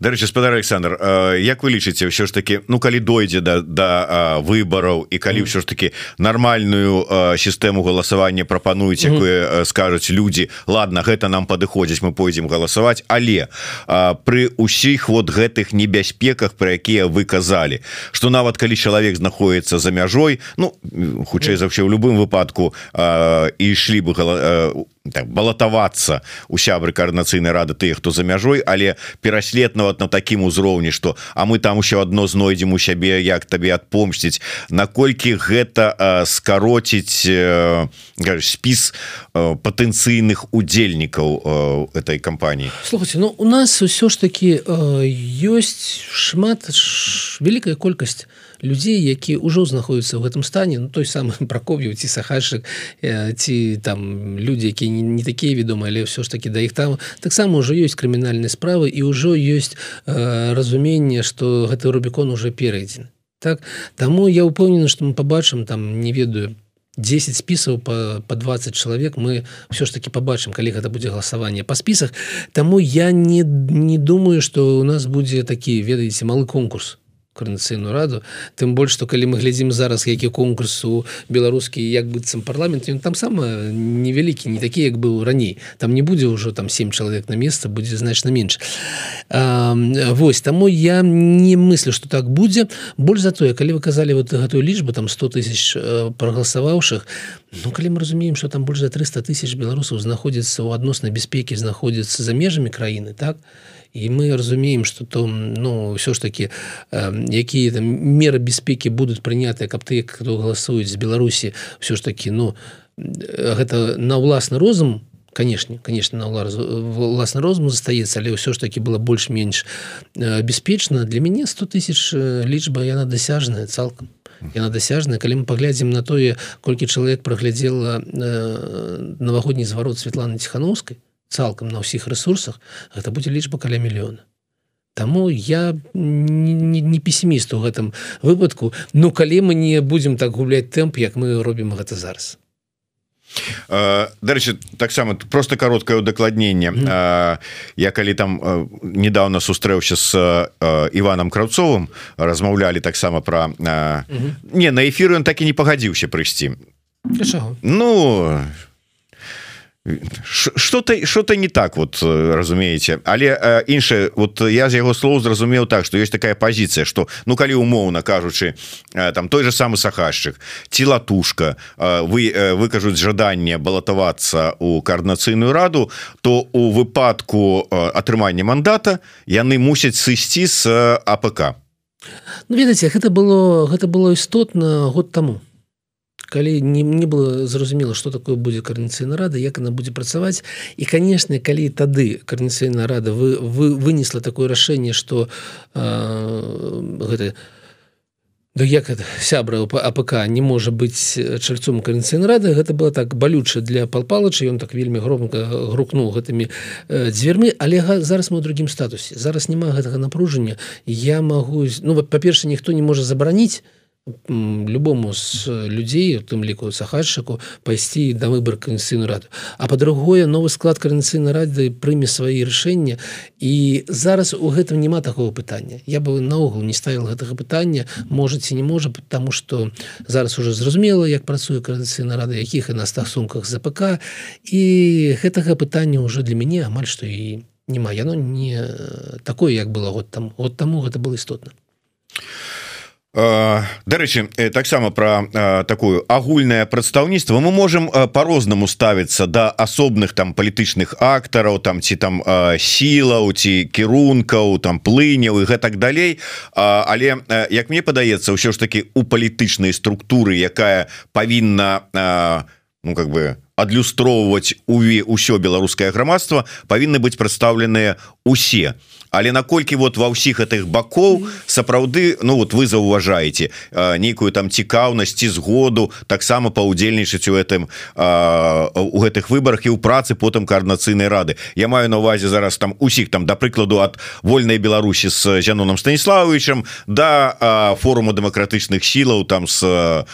Speaker 1: Дарэчы спадар Александр Як вы лічыце ўсё ж таки Ну калі дойдзе да, да выбараў і калі ўсё ж таки нармальную сістэму галасавання прапануюць якое скажуць людзі ладно гэта нам падыходзіць мы пойдзем галасаваць але пры ўсіх вот гэтых небяспеках про якія вы казалі что нават калі чалавек знаходіцца за мяжой Ну хутчэй за ўсё в любым выпадку ішлі бы гала так, балатавацца у сябры коорднацыйнай рады тыя хто за мяжой але пераслед нават на такім узроўні что а мы там еще одно знойдзем у сябе як табе адпомсціць наколькі гэта скароціць э, спіс э, патэнцыйных удзельнікаў э, этой кампаніі?
Speaker 2: Слухайте Ну у нас усё ж таки ёсць шмат ш... вялікая колькасць людзей які ўжо знаходзяцца ў гэтым стане ну той самы пракоп'ю ці сахашчык ці там людзі якія не, не такія вядомыя але ўсё ж таки да іх там таксама ўжо ёсць крымінальныя справы і ўжо ёсць э, разуменне что гэты рубікон уже перайдзен так таму я упэўнены что мы побачым там не ведаю 10 спісаў по по 20 чалавек мы все ж таки побачым калі гэта будзе галасаванне по спісах Таму я не не думаю что у нас будзе такі ведаеце малы конкурс коорднацыйную раду. Тым больш што калі мы глядзім зараз які конкурсу беларускі як быццам парламент ён там сама невялікі не такі як быў раней. Там не будзе ўжо там семь чалавек на месца будзе значна менш. А, Вось таму я не мыслю что так будзе. Больш за тое калі вы казалі вот гэтую лічбу там 100 тысяч прагаласаваўшых Ну калі мы разумеем что там больш за 300 тысяч беларусаў знаходзіцца ў адноснай бяспекі знаходзіцца за межамі краіны так? то і мы разумеем что то ну все ж таки э, якія там меры бяспекі будуць прынятыя каб ты хто галасуюць з беларусі все ж таки ну гэта на ўласны розум конечно конечно на власны розум застаецца але ўсё ж таки было больш-менш э, бяспечна для мяне 100 тысяч э, лічба яна дасяжная цалкам яна дасяжная калі мы паглядзім на тое колькі чалавек праглядзела э, навагодні зварот Светланы ціхановскай цалкам на ўсіх ресурсах гэта будзе лічба каля мільёна. Таму я не, не, не песіміст у гэтым выпадку. Ну калі мы не будзем так губляць тэмп як мы робім гэта зараз.
Speaker 1: Дарэчы таксама просто кароткае удакладненне. Mm -hmm. я калі там недавно сустрэўся с Іваном краўцовым размаўлялі таксама про mm -hmm. не на эфіру ён так і не пагадзіўся прыйсці. Ну что-то что-то не так вот э, разумееце але іншае вот я з яго слоў зразумеў так что есть такая позиция что ну калі умоўна кажучы там той же самы сахашчык ці латушка вы выкажуць жаданне балатавацца у коорднацыйную раду то у выпадку атрымання мандата яны мусяць сысці с АПК
Speaker 2: Ну ведаце гэта было гэта было істотна год тому калі не, не было зразумела что такое будзе карніцыйна рада як она будзе працаваць. І конечно калі тады карніцыйная рада вы вы вынесла такое рашэнне что гэта да як сябра АПК не можа быць чальцом карніцыйна рады гэта было так балюча для палпалача ён так вельмі громко грукнул гэтымі дзвярмі. Але зараз мы у другім статусе. Зараз няма гэтага напружання. Я могу ну па-перша ніхто не можа забараніць любому з людзей тым ліку сахарчыку пайсці да выбор канцыйную раду. А по-другое новы склад каранцыйнай рады прыме свае рашэння і зараз у гэтым няма такого пытання. Я бы наогул не ставіл гэтага пытання можаце не можа потому что зараз уже зразумела як працуе каранцыйна рада якіх і на стасунках ЗПК і гэтага пытання уже для мяне амаль што і няма. Яно не такое як было год там от таму гэта было істотна
Speaker 1: Дарэчы таксама про такую агульнае прадстаўніцтва. Мы можем по-рознаму ставіцца да асобных там палітычных актараў там ці там сілаў ці кірункаў там плыняў і гэтак далей. Але як мне падаецца ўсё ж таки у палітычнай структуры якая павінна ну как бы адлюстроўваць уве ўсё беларускае грамадства павінны быць прадстаўленыя усе. то але наколькі вот ва ўсіх гэтых бакоў сапраўды Ну вот вы заўважаеце нейкую там цікаўнасці згоду таксама паўдзельнічаць у гэтым у гэтых выбарах і ў працы потым каарднацыйнай рады. Я маю на увазе зараз там усіх там да прыкладу ад вольнай Беларусі з Зяноном станіславовичем да форуму дэмакратычных сілаў там з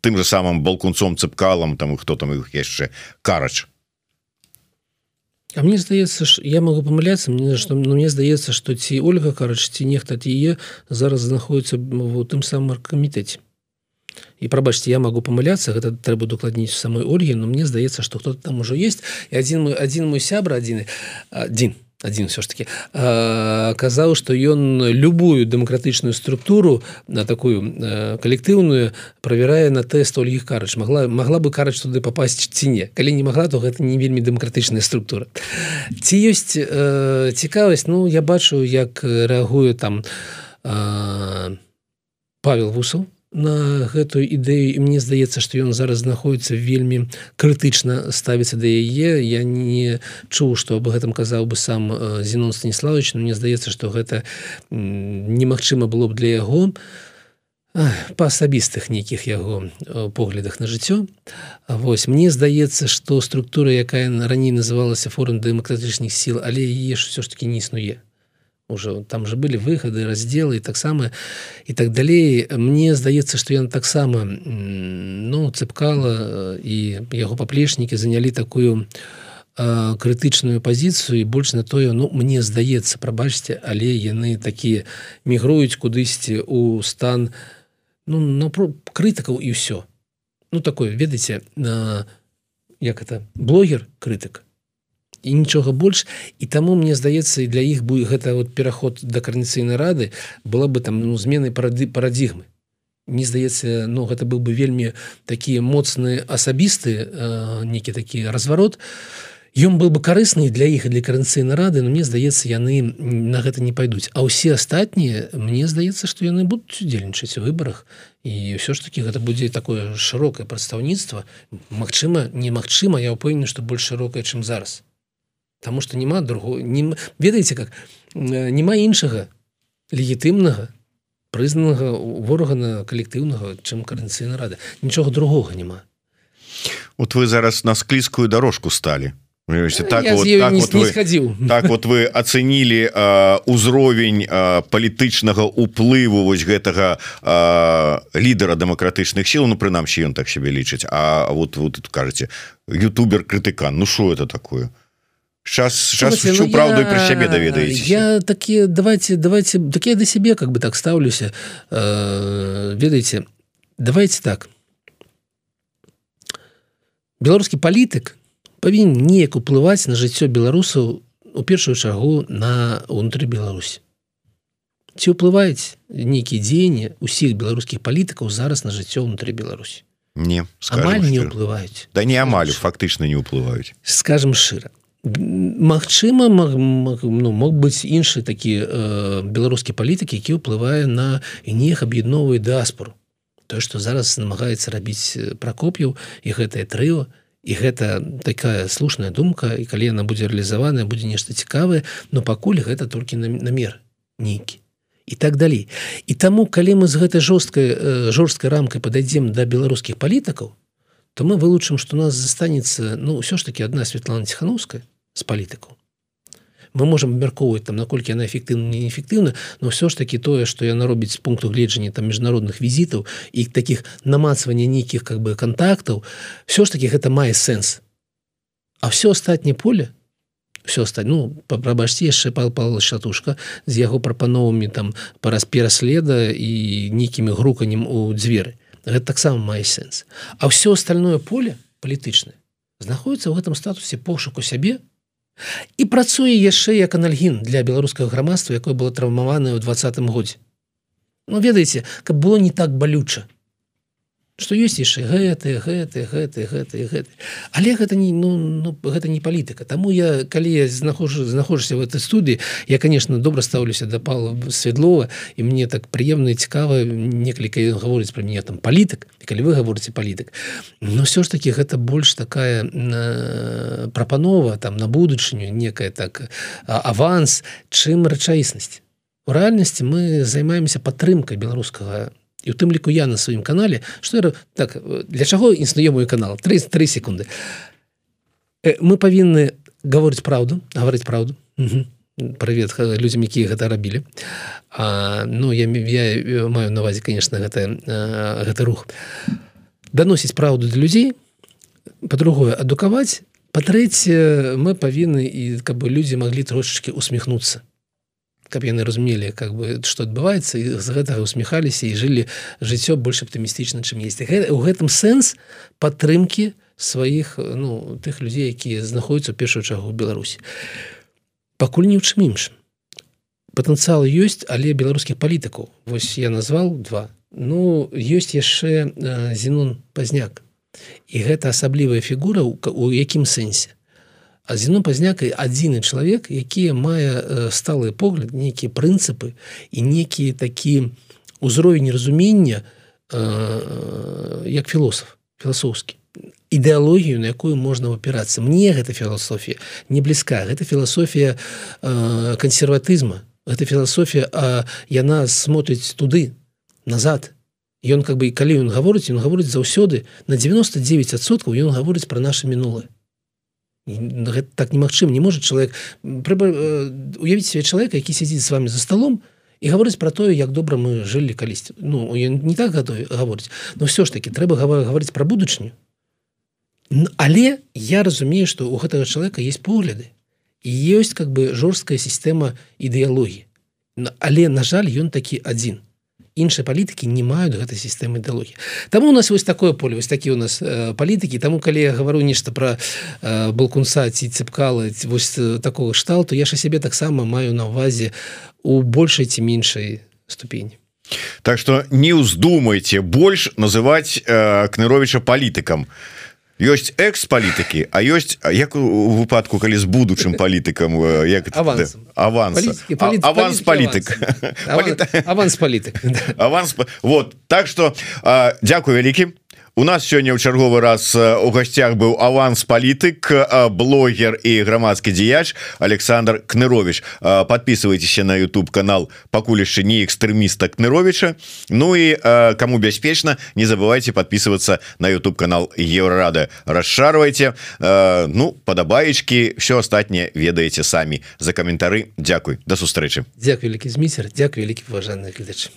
Speaker 1: тым же самым балкунцом цыпкалам там хто там іх яшчэ карач
Speaker 2: А мне здаецца ж я могу памыляцца мне что ну, мне здаецца что ці Ольга карач ці нехта тие зараз знаходіцца у тым самым камітэце і прабачце я могу памыляцца гэта трэба дакладніць самой Ольгі но мне здаецца что кто-то там ужо есть. І один мой один мой сябра адзін адзін все ж таки казаў что ён любую дэмакратычную структуру на такую калектыўную правярае на тест Ольгі карач могла могла бы карач туды попасть ці не калі не могла то гэта не вельмі дэмакратычная структура. Ці ёсць э, цікавасць. Ну я бачу як рэагуе там э, Павел вусаў на гэтую ідэю і мне здаецца што ён зараз знаходіцца вельмі крытычна ставіцца да яе. Я не чуў што об гэтым казаў бы сам Зенон станіславович но мне здаецца што гэта немагчыма было б для яго па асабістых нейкіх яго поглядах на жыццё. Вось мне здаецца што структура якая раней называлася форум дэмакратычных сіл але яе ж все ж таки не існуе уже там же были выхады разделы таксама і так далей мне здаецца что ён таксама ну цепкала і яго паплечнікі занялі такую крытычную пазіцыю і больш на тое ну мне здаецца прабачце але яны такія мігруюць кудысьці у стан ну но про крытыкаў і ўсё ну такое ведаеце як это блогер крытык і нічога больш. І таму мне здаецца і для іх будет гэта вот пераход да карніцыйнай рады была бы там ну, змены парады парадзігмы. Не здаецца но ну, гэта быў бы вельмі такія моцныя асабісты э, некі такі разварот. Ён был бы карысны для іх для каранцыйнай рады но мне здаецца яны на гэта не пайдуць. А ўсе астатнія мне здаецца што яны будуць удзельнічаць у выбарах. І ўсё ж таки гэта будзе такое шырокае прадстаўніцтва. Мачыма немагчыма я ўпэўнены што больш шырокае чым зараз Таму что няма другого не ведаеце как няма іншага легітымнага прызнанага ворагана калектыўнага чым карэнцыйна рада. Нічога другога няма.
Speaker 1: Вот вы зараз на склізкую дорожку сталі.
Speaker 2: Так вот, так, не, вот
Speaker 1: вы, так вот вы ацэнілі узровень палітычнага уплыву вось гэтага а, лідара дэмакратычных сіл. Ну прынамсі ён так себе лічыць. А вот вот тут кажаце ютубер крытыкан Ну що это такое сейчас сейчас Слушайте, ну, правду я, про сябе даведаетесь
Speaker 2: я такие давайте давайте так я до себе как бы так ставлюся э, ведаеце давайте так. Беларускі палітык павінен неяк уплываць на жыццё беларусаў у першую чаргу на унутры Беларусь. Ці ўплываюць нейкія дзеянні усіх беларускіх палітыкаў зараз на жыццё унутры Беларусь
Speaker 1: не
Speaker 2: амаль не ўплываюць
Speaker 1: да не амаль фактычна не ўплываюць
Speaker 2: скажем шчыра Магчыма ну, мог быць іншы такі э, беларускі палітык які ўплывае на нех аб'ядновую дыаспору. То што зараз намагаецца рабіць э, пракоп'яў і гэтае трыо і гэта такая слушная думка і калі яна будзе рэалізаваная будзе нешта цікавае но пакуль гэта толькі намер нейкі. І так далей. І таму калі мы з гэтай жорсткай э, жорсткай рамкай пададзем да беларускіх палітыкаў то мы вылучым што нас застанецца ну ўсё ж таки одна Светлана ціхановская з палітыкаў мы можем абмяркоўваць там наколькі она эфектыўна неэфектыўна но все ж таки тое что яна робіць з пункту гледжання там міжнародных візітаў і таких намацвання нейкіх как бы контактаў все ж таки гэта мае сэнс а все астатняе поле? Все стать ну прабачце яшчэ пал пал шатушка з яго прапановамі там параз пераследа і нейкімі груканнем у дзверы. Гэта таксама мае сэнс а все остальное поле палітычнае знаходіцца ў гэтым статусе пошуку сябе і працуе яшчэ як анальгін для беларускага грамадства якое было траўмаванае ў двадцатым годзе. Ну ведаеце каб было не так балюча что ёсць яшчэ гэты гэты гэты гэты гэты. Але гэта не ну, ну гэта не палітыка. Таму я калі я знахожу знаходжуся в этой студыі я конечно добра стаўлюся да пала светлова і мне так прыемна цікава некалькі гаворыць про мяне там палітык калі вы гаворыце палітык. Но все ж таки гэта больш такая э, прапанова там на будучыню некая так аванс чым рэчаіснасць. У рэальнасці мы займаемся падтрымкай беларускага і у тым ліку я на сваім канале что я так для чаго існуе мой канал? 33 секунды. Э, мы павінны гаворыць правду гаварыць правду привет людям якія гэта рабілі. А, ну я, я маю навазе конечно гэта гэты рух. Даносіць праўду для людзей по-другое адукаваць. Па-трэцяе мы павінны і каб людзі маглі трошачки усміхнуцца каб яны разумелі как бы что адбываецца і з гэтага усміхаліся і жылі жыццё больш аптымістычна чым есть у гэтым сэнс падтрымки сваіх ну тых людзей якія знаходзяцца у першую чагу Беларусі. Пакуль не ў чым іншым. Патэнцыял ёсць але беларускіх палітыкаў. Восьось я назвал два. Ну ёсць яшчэ зенон пазняк. І гэта асаблівая фігура у якім сэнсе А зіно пазнякай адзіны чалавек, які мае сталы погляд, нейкія прынцыпы і некі такі ўзровень разумення э, як філосаф філасофскі ідэалогію на якую можна опірацца мне гэта філасофія не блізка гэта філасофія э, кансерватызма. Гэта філасофія а яна смотрыць туды назад. Ён как бы і калі ён гаворыць ён гаворыць заўсёды. На 99соткаў ён гаворыць пра наше мінулае гэта так немагчым не может чалавек уявіць себе чалавека які сядзіць з вами за столом і гаворыць про тое як добра мы жылі калісьці Ну не так готовы гаворыць но все ж таки трэба гаварыць про будучыню. Але я разумею что у гэтага чалавека есть погляды і ёсць как бы жорсткая сістэма ідэалогіі але на жаль ён такі адзін іншыя палітыкі не маюць гэтай сістэмы ідэалогіі Таму у нас вось такое поле вось такі у нас э, палітыкі таму калі я гавару нешта пра э, балкунца ці цепкала вось э, такого шталту я ж сябе таксама маю на увазе у большай ці меншай ступені.
Speaker 1: Так что не ўздумайце больш называть э, кныровича палітыкам ёсць экс-палітыкі а ёсць як у выпадку калі з будучым палітыкам як аванс. аванс. Палітык
Speaker 2: аванс палітык
Speaker 1: аванс. вот так что дзякую вялікі у нас сёння ў чарговы раз у гасцях быў аванс палітык блогер і грамадскі дзеяч Александр кнырович подписывайтеся на YouTube канал пакуль яшчэ не экстрэміста кныровича Ну і кому бяспечна не забывайте подписываться на YouTube канал еврорады расшарвайте Ну падабаечки все астатняе ведаеце самі. За каментары Дякуй до сустрэчы.
Speaker 2: Дякую вялікі зміцер Дякую вялікі уважаныя гледачы